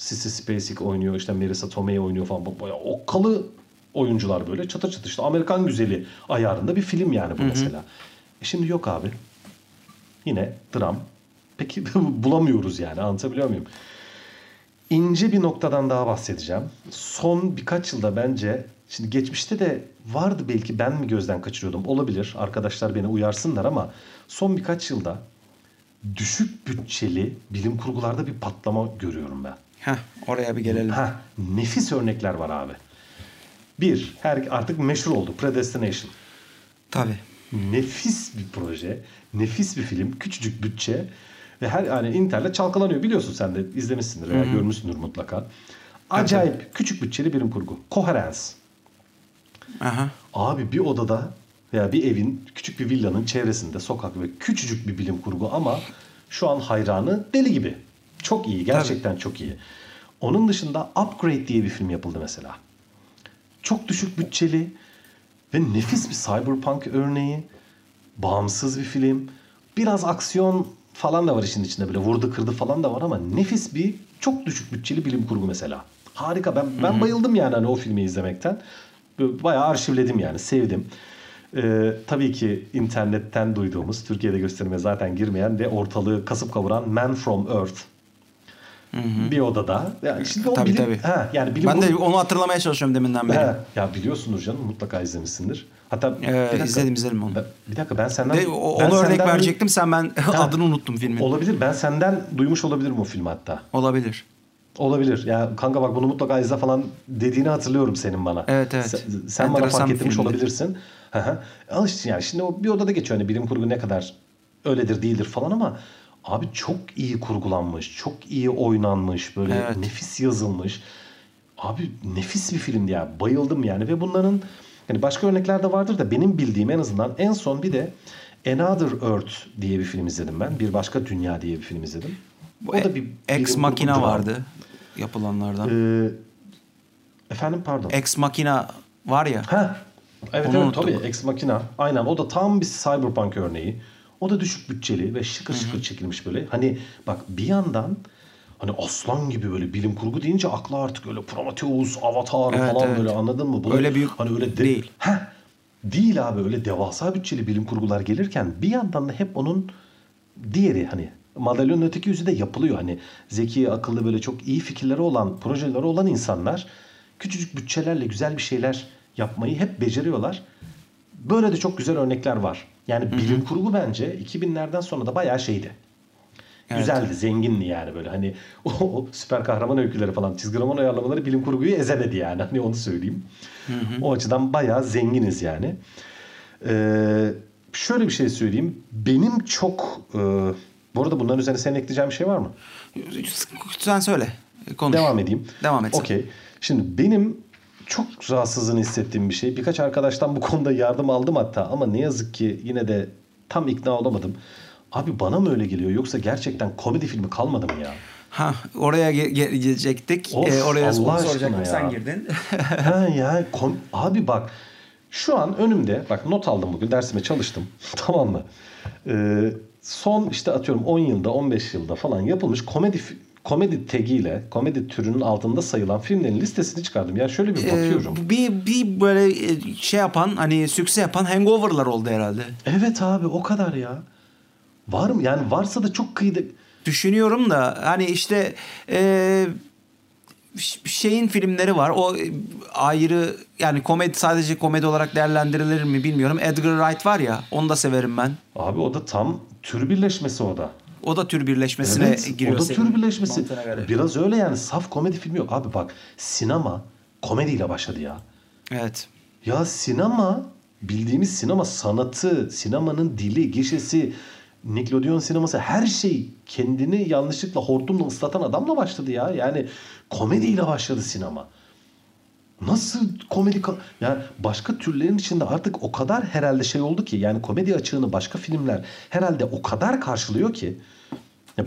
Sissy Spacek oynuyor işte Marisa Tomei oynuyor falan. Bayağı okkalı oyuncular böyle çatır çatır işte Amerikan güzeli ayarında bir film yani bu mesela. E şimdi yok abi. Yine dram. Peki bulamıyoruz yani anlatabiliyor muyum? İnce bir noktadan daha bahsedeceğim. Son birkaç yılda bence şimdi geçmişte de vardı belki ben mi gözden kaçırıyordum olabilir. Arkadaşlar beni uyarsınlar ama son birkaç yılda düşük bütçeli bilim kurgularda bir patlama görüyorum ben. Heh, oraya bir gelelim. Ha, nefis örnekler var abi. Bir, her artık meşhur oldu. Predestination. Tabii. Nefis bir proje, nefis bir film, küçücük bütçe ve her yani internet çalkalanıyor. Biliyorsun sen de izlemişsindir veya görmüşsündür mutlaka. Acayip küçük bütçeli bilim kurgu. Coherence. Aha. Abi bir odada veya bir evin küçük bir villanın çevresinde sokak ve küçücük bir bilim kurgu ama şu an hayranı deli gibi. Çok iyi gerçekten çok iyi. Onun dışında Upgrade diye bir film yapıldı mesela. Çok düşük bütçeli ve nefis bir cyberpunk örneği. Bağımsız bir film. Biraz aksiyon falan da var işin içinde böyle vurdu kırdı falan da var ama nefis bir çok düşük bütçeli bilim kurgu mesela. Harika ben ben bayıldım yani hani o filmi izlemekten. Bayağı arşivledim yani sevdim. Ee, tabii ki internetten duyduğumuz Türkiye'de gösterime zaten girmeyen ve ortalığı kasıp kavuran Man from Earth. Bir odada. Yani şimdi o Tabii, bilim, tabii. Ha, yani bilim Ben de onu hatırlamaya çalışıyorum deminden beri. He, ya biliyorsunuz canım mutlaka izlemişsindir. Hatta Ee, bir dakika, izledim izledim onu. bir dakika ben senden De, o- ben onu örnek senden- verecektim sen ben adını unuttum filmin. Olabilir. Ben senden duymuş olabilirim o filmi hatta. Olabilir. Olabilir. Ya kanka bak bunu mutlaka izle falan dediğini hatırlıyorum senin bana. Evet, evet. Sen, sen bana fark bir ettirmiş filmdi. olabilirsin. Al işte yani şimdi o bir odada geçiyor hani bilim kurgu ne kadar öyledir değildir falan ama abi çok iyi kurgulanmış, çok iyi oynanmış, böyle Evet. nefis yazılmış. Abi nefis bir filmdi ya. Bayıldım yani ve bunların yani başka örnekler de vardır da benim bildiğim en azından en son bir de Another Earth diye bir film izledim ben. Bir başka dünya diye bir film izledim. Bu e- Ex bilim Machina kurgu dram. vardı yapılanlardan. Ee, efendim pardon. Ex Machina var ya. Ha. Evet Onu evet unuttuk. tabii Ex Machina. Aynen o da tam bir cyberpunk örneği. O da düşük bütçeli ve şıkır şıkır çekilmiş böyle. Hani bak bir yandan hani aslan gibi böyle bilim kurgu deyince akla artık öyle Prometheus, Avatar Evet, falan evet. böyle anladın mı? Bunu, Öyle büyük hani öyle de- değil. Heh. Değil abi öyle devasa bütçeli bilim kurgular gelirken bir yandan da hep onun diğeri hani madalyonun öteki yüzü de yapılıyor. Hani zeki, akıllı böyle çok iyi fikirleri olan, projeleri olan insanlar küçücük bütçelerle güzel bir şeyler yapmayı hep beceriyorlar. Böyle de çok güzel örnekler var. Yani bilim kurgu bence 2000'lerden sonra da bayağı şeydi. Evet. Güzeldi, zengindi yani böyle hani o, o süper kahraman öyküleri falan çizgi roman uyarlamaları bilim kurguyu ezemedi yani hani onu söyleyeyim. O açıdan bayağı zenginiz yani. Ee, şöyle bir şey söyleyeyim. Benim çok e, bu arada bunların üzerine senin ekleyeceğin bir şey var mı? Sen söyle. Konuş. Devam edeyim. Devam et. Okey. Şimdi benim çok rahatsızlığını hissettiğim bir şey. Birkaç arkadaştan bu konuda yardım aldım hatta ama ne yazık ki yine de tam ikna olamadım. Abi bana mı öyle geliyor yoksa gerçekten komedi filmi kalmadı mı ya? Ha oraya ge- ge- gelecektik. Of, Ee, oraya Allah soracaktım sen girdin. ha ya kom- abi bak şu an önümde bak not aldım bugün dersime çalıştım tamam mı? Ee, son işte atıyorum 10 yılda 15 yılda falan yapılmış komedi komedi tegiyle komedi türünün altında sayılan filmlerin listesini çıkardım. Yani şöyle bir Ee, bakıyorum. bir bir böyle e, şey yapan hani sükse yapan hangover'lar oldu herhalde. Evet abi o kadar ya. Var mı? Yani varsa da çok kıyıda Düşünüyorum da hani işte e, ş- şeyin filmleri var. O e, ayrı yani komedi sadece komedi olarak değerlendirilir mi bilmiyorum. Edgar Wright var ya onu da severim ben. Abi o da tam tür birleşmesi o da. O da tür birleşmesine Evet, giriyor. o da tür birleşmesi. Biraz öyle yani saf komedi filmi yok. Abi bak sinema komediyle başladı ya. Evet. Ya sinema bildiğimiz sinema sanatı, sinemanın dili, gişesi, Nickelodeon sineması her şey kendini yanlışlıkla hortumla ıslatan adamla başladı ya. Yani komediyle başladı sinema. Nasıl komedi ka- yani başka türlerin içinde artık o kadar herhalde şey oldu ki yani komedi açığını başka filmler herhalde o kadar karşılıyor ki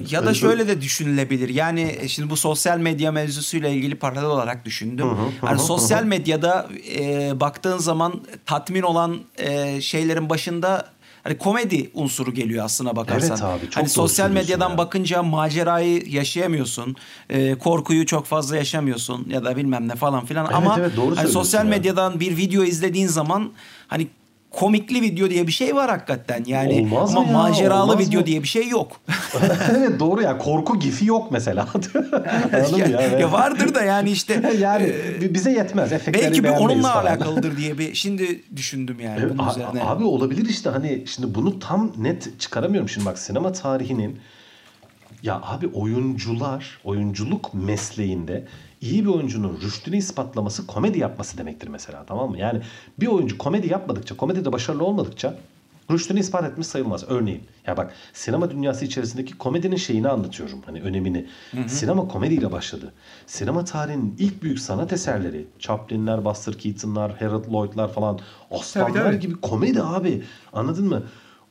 Ya öyle- da şöyle de düşünülebilir. Yani e, şimdi bu sosyal medya mevzusuyla ilgili paralel olarak düşündüm. hani sosyal medyada e, baktığın zaman tatmin olan e, şeylerin başında hani komedi unsuru geliyor aslına bakarsan. Evet abi, çok hani sosyal medyadan ya. bakınca macerayı yaşayamıyorsun. E, korkuyu çok fazla yaşamıyorsun ya da bilmem ne falan filan Evet, ama evet, doğru hani sosyal ya. medyadan bir video izlediğin zaman hani komikli video diye bir şey var hakikaten. Yani Olmaz ama ya? maceralı Olmaz video mı? diye bir şey yok. evet doğru ya korku gifi yok mesela. Ya, ya? ya vardır da yani işte yani bi- bize yetmez. Efektleri belki bir onunla falan. alakalıdır diye bir şimdi düşündüm yani Evet, bunun üzerine. Abi olabilir işte hani şimdi bunu tam net çıkaramıyorum şimdi bak sinema tarihinin ya abi oyuncular oyunculuk mesleğinde iyi bir oyuncunun rüştünü ispatlaması komedi yapması demektir mesela tamam mı? Yani bir oyuncu komedi yapmadıkça komedide başarılı olmadıkça rüştünü ispat etmiş sayılmaz. Örneğin ya bak sinema dünyası içerisindeki komedinin şeyini anlatıyorum hani önemini. Sinema komediyle başladı. Sinema tarihinin ilk büyük sanat eserleri Chaplin'ler, Buster Keaton'lar, Harold Lloyd'lar falan aslanlar Tabii, tabii. gibi komedi abi. Anladın mı?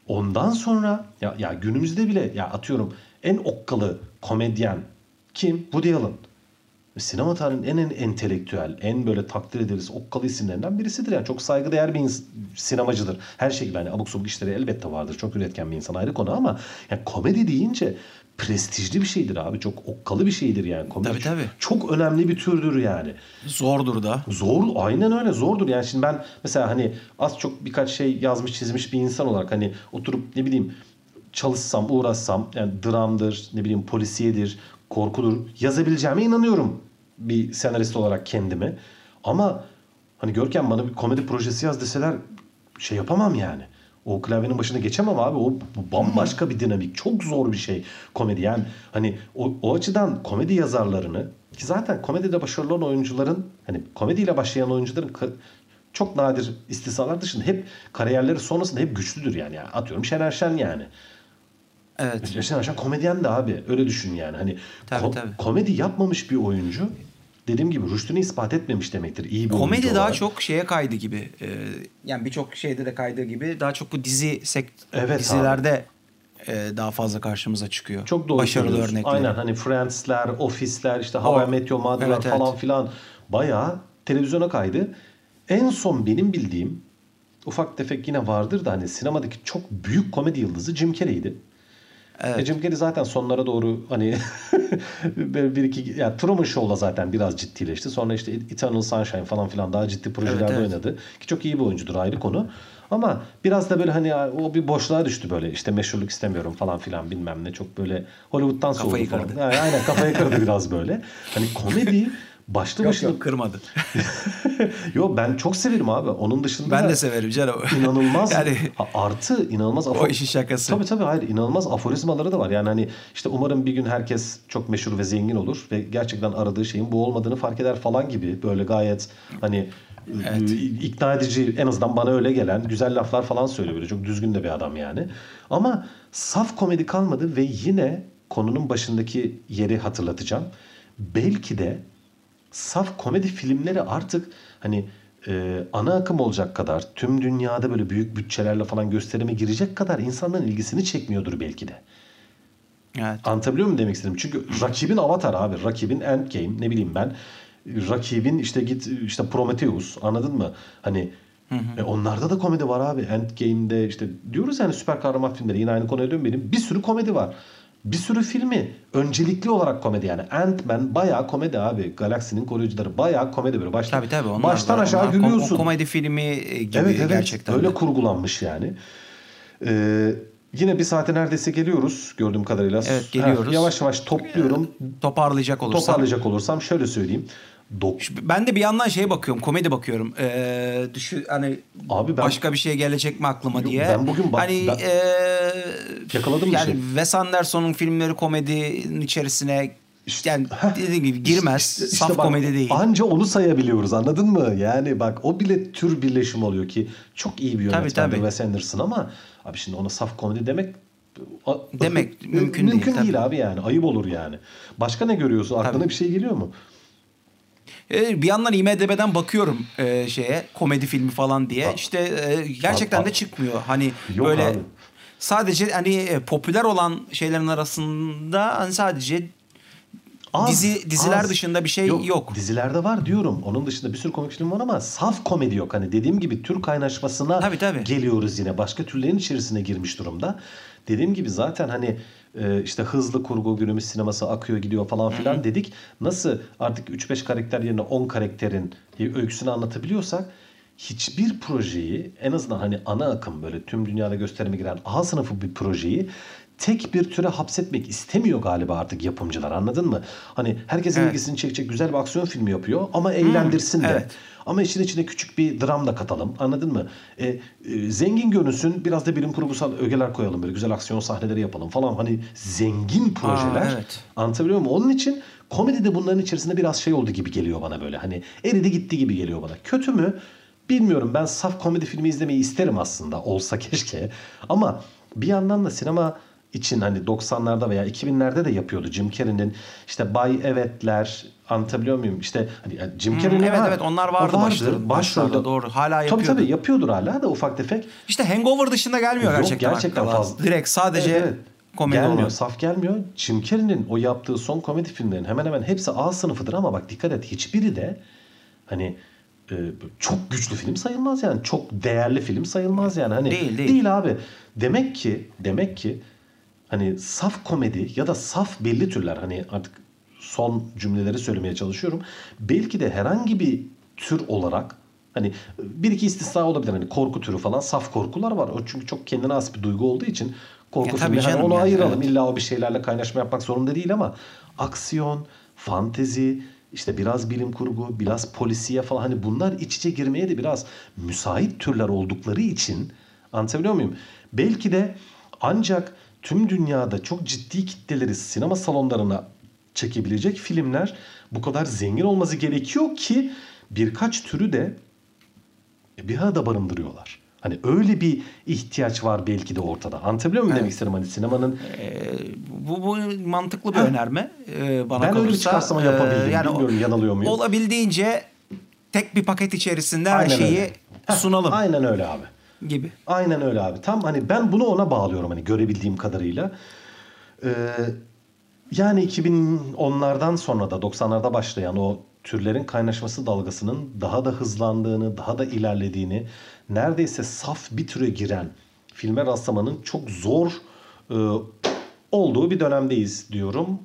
Ondan sonra ya, ya günümüzde bile ya atıyorum en okkalı komedyen kim? Woody Allen. Sinema tarihinin en, en entelektüel, en böyle takdir edilisi okkalı isimlerinden birisidir. Yani çok saygıdeğer bir ins- sinemacıdır. Her şey gibi hani abuk sabuk işleri elbette vardır. Çok üretken bir insan ayrı konu ama yani komedi deyince prestijli bir şeydir abi. Çok okkalı bir şeydir yani. Komedi Tabii, tabii. Çok önemli bir türdür yani. Zordur da. Zor, aynen öyle zordur. Yani şimdi ben mesela hani az çok birkaç şey yazmış çizmiş bir insan olarak hani oturup ne bileyim çalışsam, uğraşsam yani dramdır, ne bileyim polisiyedir, korkudur yazabileceğime inanıyorum bir senarist olarak kendimi. Ama hani Görkem bana bir komedi projesi yaz deseler şey yapamam yani. O klavyenin başına geçemem abi. O bambaşka bir dinamik. Çok zor bir şey komedi. Yani hani o, o açıdan komedi yazarlarını ki zaten komedide başarılı olan oyuncuların hani komediyle başlayan oyuncuların çok nadir istisnalar dışında hep kariyerleri sonrasında hep güçlüdür yani. yani atıyorum Şener Şen yani. Evet. Şener Şen komedyen de abi. Öyle düşün yani. Hani Tabii, ko- tabii. komedi yapmamış bir oyuncu dediğim gibi rüştünü ispat etmemiş demektir. İyi bir Komedi daha olarak. çok şeye kaydı gibi. Ee, yani birçok şeyde de kaydığı gibi daha çok bu dizi sekt Evet dizilerde e, daha fazla karşımıza çıkıyor. Çok doğru Başarılı örnekleri. Aynen hani Friends'ler, Office'ler, işte How I O- Met Your Mother'lar Evet, evet. falan filan bayağı televizyona kaydı. En son benim bildiğim ufak tefek yine vardır da hani sinemadaki çok büyük komedi yıldızı Jim Carrey'di. Evet. E Jim Carrey zaten sonlara doğru hani bir iki ya Truman Show'la zaten biraz ciddileşti. Sonra işte Eternal Sunshine falan filan daha ciddi projelerde Evet, evet. oynadı. Ki çok iyi bir oyuncudur ayrı konu. Ama biraz da böyle hani o bir boşluğa düştü böyle. İşte meşhurluk istemiyorum falan filan bilmem ne. Çok böyle Hollywood'dan soğudu Kafayı falan. kırdı. Ha, aynen kafayı kırdı biraz böyle. Hani komedi başlı Yok başına... yok kırmadı. Yo ben çok severim abi. Onun dışında ben de severim canım. inanılmaz yani artı inanılmaz o işin şakası. Tabii tabii hayır inanılmaz aforizmaları da var. Yani hani işte umarım bir gün herkes çok meşhur ve zengin olur ve gerçekten aradığı şeyin bu olmadığını fark eder falan gibi böyle gayet hani Evet. e, ikna edici en azından bana öyle gelen güzel laflar falan söylüyor böyle çok düzgün de bir adam yani. Ama saf komedi kalmadı ve yine konunun başındaki yeri hatırlatacağım. Belki de saf komedi filmleri artık hani e, ana akım olacak kadar tüm dünyada böyle büyük bütçelerle falan gösterime girecek kadar insanların ilgisini çekmiyordur belki de. Evet. Anlatabiliyor muyum demek istedim? Çünkü rakibin Avatar abi. Rakibin Endgame ne bileyim ben. Rakibin işte git işte Prometheus anladın mı? Hani e onlarda da komedi var abi. Endgame'de işte diyoruz yani süper kahraman filmleri yine aynı konuya dönmeyelim. Bir sürü komedi var. Bir sürü filmi öncelikli olarak komedi yani. Ant-Man bayağı komedi abi. Galaksinin koruyucuları bayağı komedi böyle. Baştan, Tabii tabii. Onlar baştan da- aşağı onlar kom- gülüyorsun. komedi filmi e, gibi Evet evet gerçekten. öyle de. kurgulanmış yani. Ee, yine bir saate neredeyse geliyoruz gördüğüm kadarıyla. Evet, geliyoruz. Heh, yavaş yavaş topluyorum. Toparlayacak olursam. Toparlayacak olursam şöyle söyleyeyim. Dok Ben de bir yandan şeye bakıyorum, komedi bakıyorum. Ee, düşü hani Abi ben- başka bir şey gelecek mi aklıma Yok, diye. ben bugün bak- hani ben- ee, Yakaladım bir yani şey. Wes Anderson'un filmleri komedinin içerisine İşte- yani dediğim gibi girmez. İşte- işte Saf bak, komedi değil. Anca onu sayabiliyoruz anladın mı? Yani bak o bile tür birleşim oluyor ki çok iyi bir yönetmendir tabii. Wes Anderson ama abi şimdi ona saf komedi demek Demek mümkün değil, Mümkün tabii. değil abi yani. Ayıp olur yani. Başka ne görüyorsun? Aklına Tabii. bir şey geliyor mu? Ee, bir yandan IMDb'den bakıyorum e, şeye komedi filmi falan diye. Abi- İşte e, gerçekten Abi- de çıkmıyor. Hani Yok böyle abi. sadece hani e, popüler olan şeylerin arasında hani sadece Az, dizi diziler az. dışında bir şey yok. Dizilerde var diyorum. Onun dışında bir sürü komik film var ama saf komedi yok. Hani dediğim gibi tür kaynaşmasına Tabii, tabii. geliyoruz yine. Başka türlerin içerisine girmiş durumda. Dediğim gibi zaten hani e, işte hızlı kurgu günümüz sineması akıyor gidiyor falan filan dedik. Nasıl artık 3-5 karakter yerine 10 karakterin öyküsünü anlatabiliyorsak hiçbir projeyi en azından hani ana akım böyle tüm dünyada gösterime giren A sınıfı bir projeyi tek bir türe hapsetmek istemiyor galiba artık yapımcılar anladın mı? Hani herkesin Evet. ilgisini çekecek güzel bir aksiyon filmi yapıyor ama eğlendirsin de. evet. Ama işin içine küçük bir dram da katalım anladın mı? E, e, zengin görünsün biraz da bilim kurgusal ögeler koyalım böyle güzel aksiyon sahneleri yapalım falan. Hani zengin projeler evet. anlatabiliyor muyum? Onun için komedi de bunların içerisinde biraz şey oldu gibi geliyor bana böyle. Hani eridi gitti gibi geliyor bana. Kötü mü? Bilmiyorum ben saf komedi filmi izlemeyi isterim aslında olsa keşke. Ama bir yandan da sinema için hani 90'larda veya 2000'lerde de yapıyordu Jim Carrey'nin işte Bay Evetler anlatabiliyor muyum? İşte hani yani Jim Carrey'nin evet var. evet onlar O vardı, başları, başlarda doğru. Hala Tabii yapıyordu. tabii yapıyordur hala da ufak tefek. İşte Hangover dışında gelmiyor Yok, gerçekten. gerçekten aklıma. fazla. Direkt sadece Evet, evet. komedi gelmiyor, olan. saf gelmiyor. Jim Carrey'nin o yaptığı son komedi filmlerin hemen hemen hepsi A sınıfıdır ama bak dikkat et hiçbiri de hani e, çok güçlü film sayılmaz yani. Çok değerli film sayılmaz yani. Hani Değil, değil. abi. Demek ki demek ki hani saf komedi ya da saf belli türler hani artık son cümleleri söylemeye çalışıyorum. Belki de herhangi bir tür olarak hani bir iki istisna olabilir. Hani korku türü falan saf korkular var. O çünkü çok kendine has bir duygu olduğu için korku filmi hani onu yani, ayıralım. evet. İlla o bir şeylerle kaynaşma yapmak zorunda değil ama aksiyon, fantezi, işte biraz bilim kurgu, biraz polisiye falan hani bunlar iç içe girmeye de biraz müsait türler oldukları için anlatabiliyor muyum? Belki de ancak tüm dünyada çok ciddi kitleleri sinema salonlarına çekebilecek filmler bu kadar zengin olması gerekiyor ki birkaç türü de bir arada barındırıyorlar. Hani öyle bir ihtiyaç var belki de ortada. Anlatabiliyor muyum Evet. demek istedim? Hani sinemanın Ee, bu, bu mantıklı bir önerme ee, bana ben öyle kalırsa. çıkarsam Ee, yapabildim. yani o- Bilmiyorum yanılıyor muyum? Olabildiğince tek bir paket içerisinde her Aynen şeyi öyle. Sunalım Aynen öyle abi. Gibi. Aynen öyle abi. Tam hani ben bunu ona bağlıyorum hani görebildiğim kadarıyla. Ee, yani 2010'lardan sonra da 90'larda başlayan o türlerin kaynaşması dalgasının daha da hızlandığını, daha da ilerlediğini, neredeyse saf bir türe giren filme rastlamanın çok zor e, olduğu bir dönemdeyiz diyorum.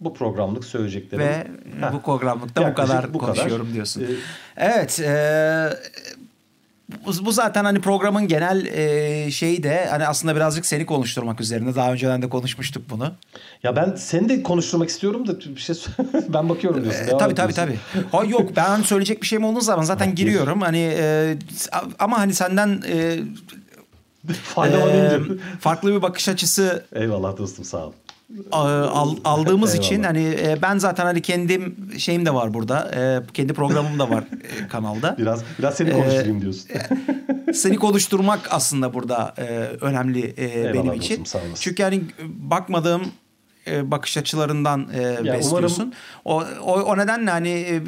Bu programlık söyleyeceklerim. Ve Heh. bu programlıkta bu kadar bu kadar. konuşuyorum diyorsun. Ee, Evet. e, bu, zaten hani programın genel e, şeyi de hani aslında birazcık seni konuşturmak üzerine. Daha önceden de konuşmuştuk bunu. Ya ben seni de konuşturmak istiyorum da bir şey ben bakıyorum diyorsun. E, tabii tabii tabii. Ha, yok ben söyleyecek bir şeyim olduğu zaman zaten giriyorum. Hani e, ama hani senden e, e, farklı bir bakış açısı Eyvallah dostum sağ ol. Al- aldığımız için Eyvallah. hani e, ben zaten hani kendim şeyim de var burada. E, kendi programım da var e, kanalda. Biraz biraz seni Ee, konuşturayım diyorsun. Seni konuşturmak aslında burada önemli e, benim Eyvallah için. olasın. Çünkü hani bakmadığım e, bakış açılarından e, besliyorsun. Umarım... O, o o nedenle hani e,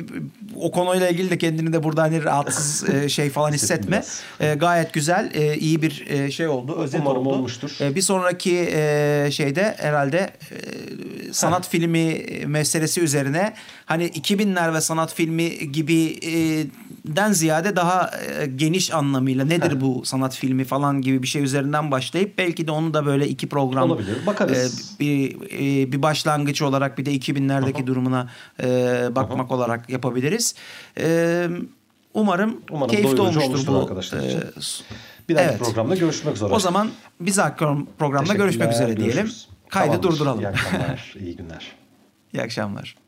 o konuyla ilgili de kendini de burada hani rahatsız e, şey falan hissetme. E, gayet güzel, e, iyi bir e, şey oldu, özet umarım oldu. olmuştur. E, bir sonraki e, şeyde herhalde e, sanat filmi meselesi üzerine hani 2000'ler ve sanat filmi gibi e, den ziyade daha e, geniş anlamıyla nedir bu sanat filmi falan gibi bir şey üzerinden başlayıp belki de onu da böyle iki program olabilir. Bakarız. E, bir e, bir başlangıç olarak bir de 2000'lerdeki Aha. durumuna e, bakmak Aha. olarak yapabiliriz. E, umarım, umarım keyifli olmuştur bu arkadaşlar için. E, bir dahaki evet. programda görüşmek üzere. O zaman bir dahaki programda görüşmek üzere diyelim. Kaydı Tamamdır. durduralım. İyi akşamlar, iyi günler. İyi akşamlar.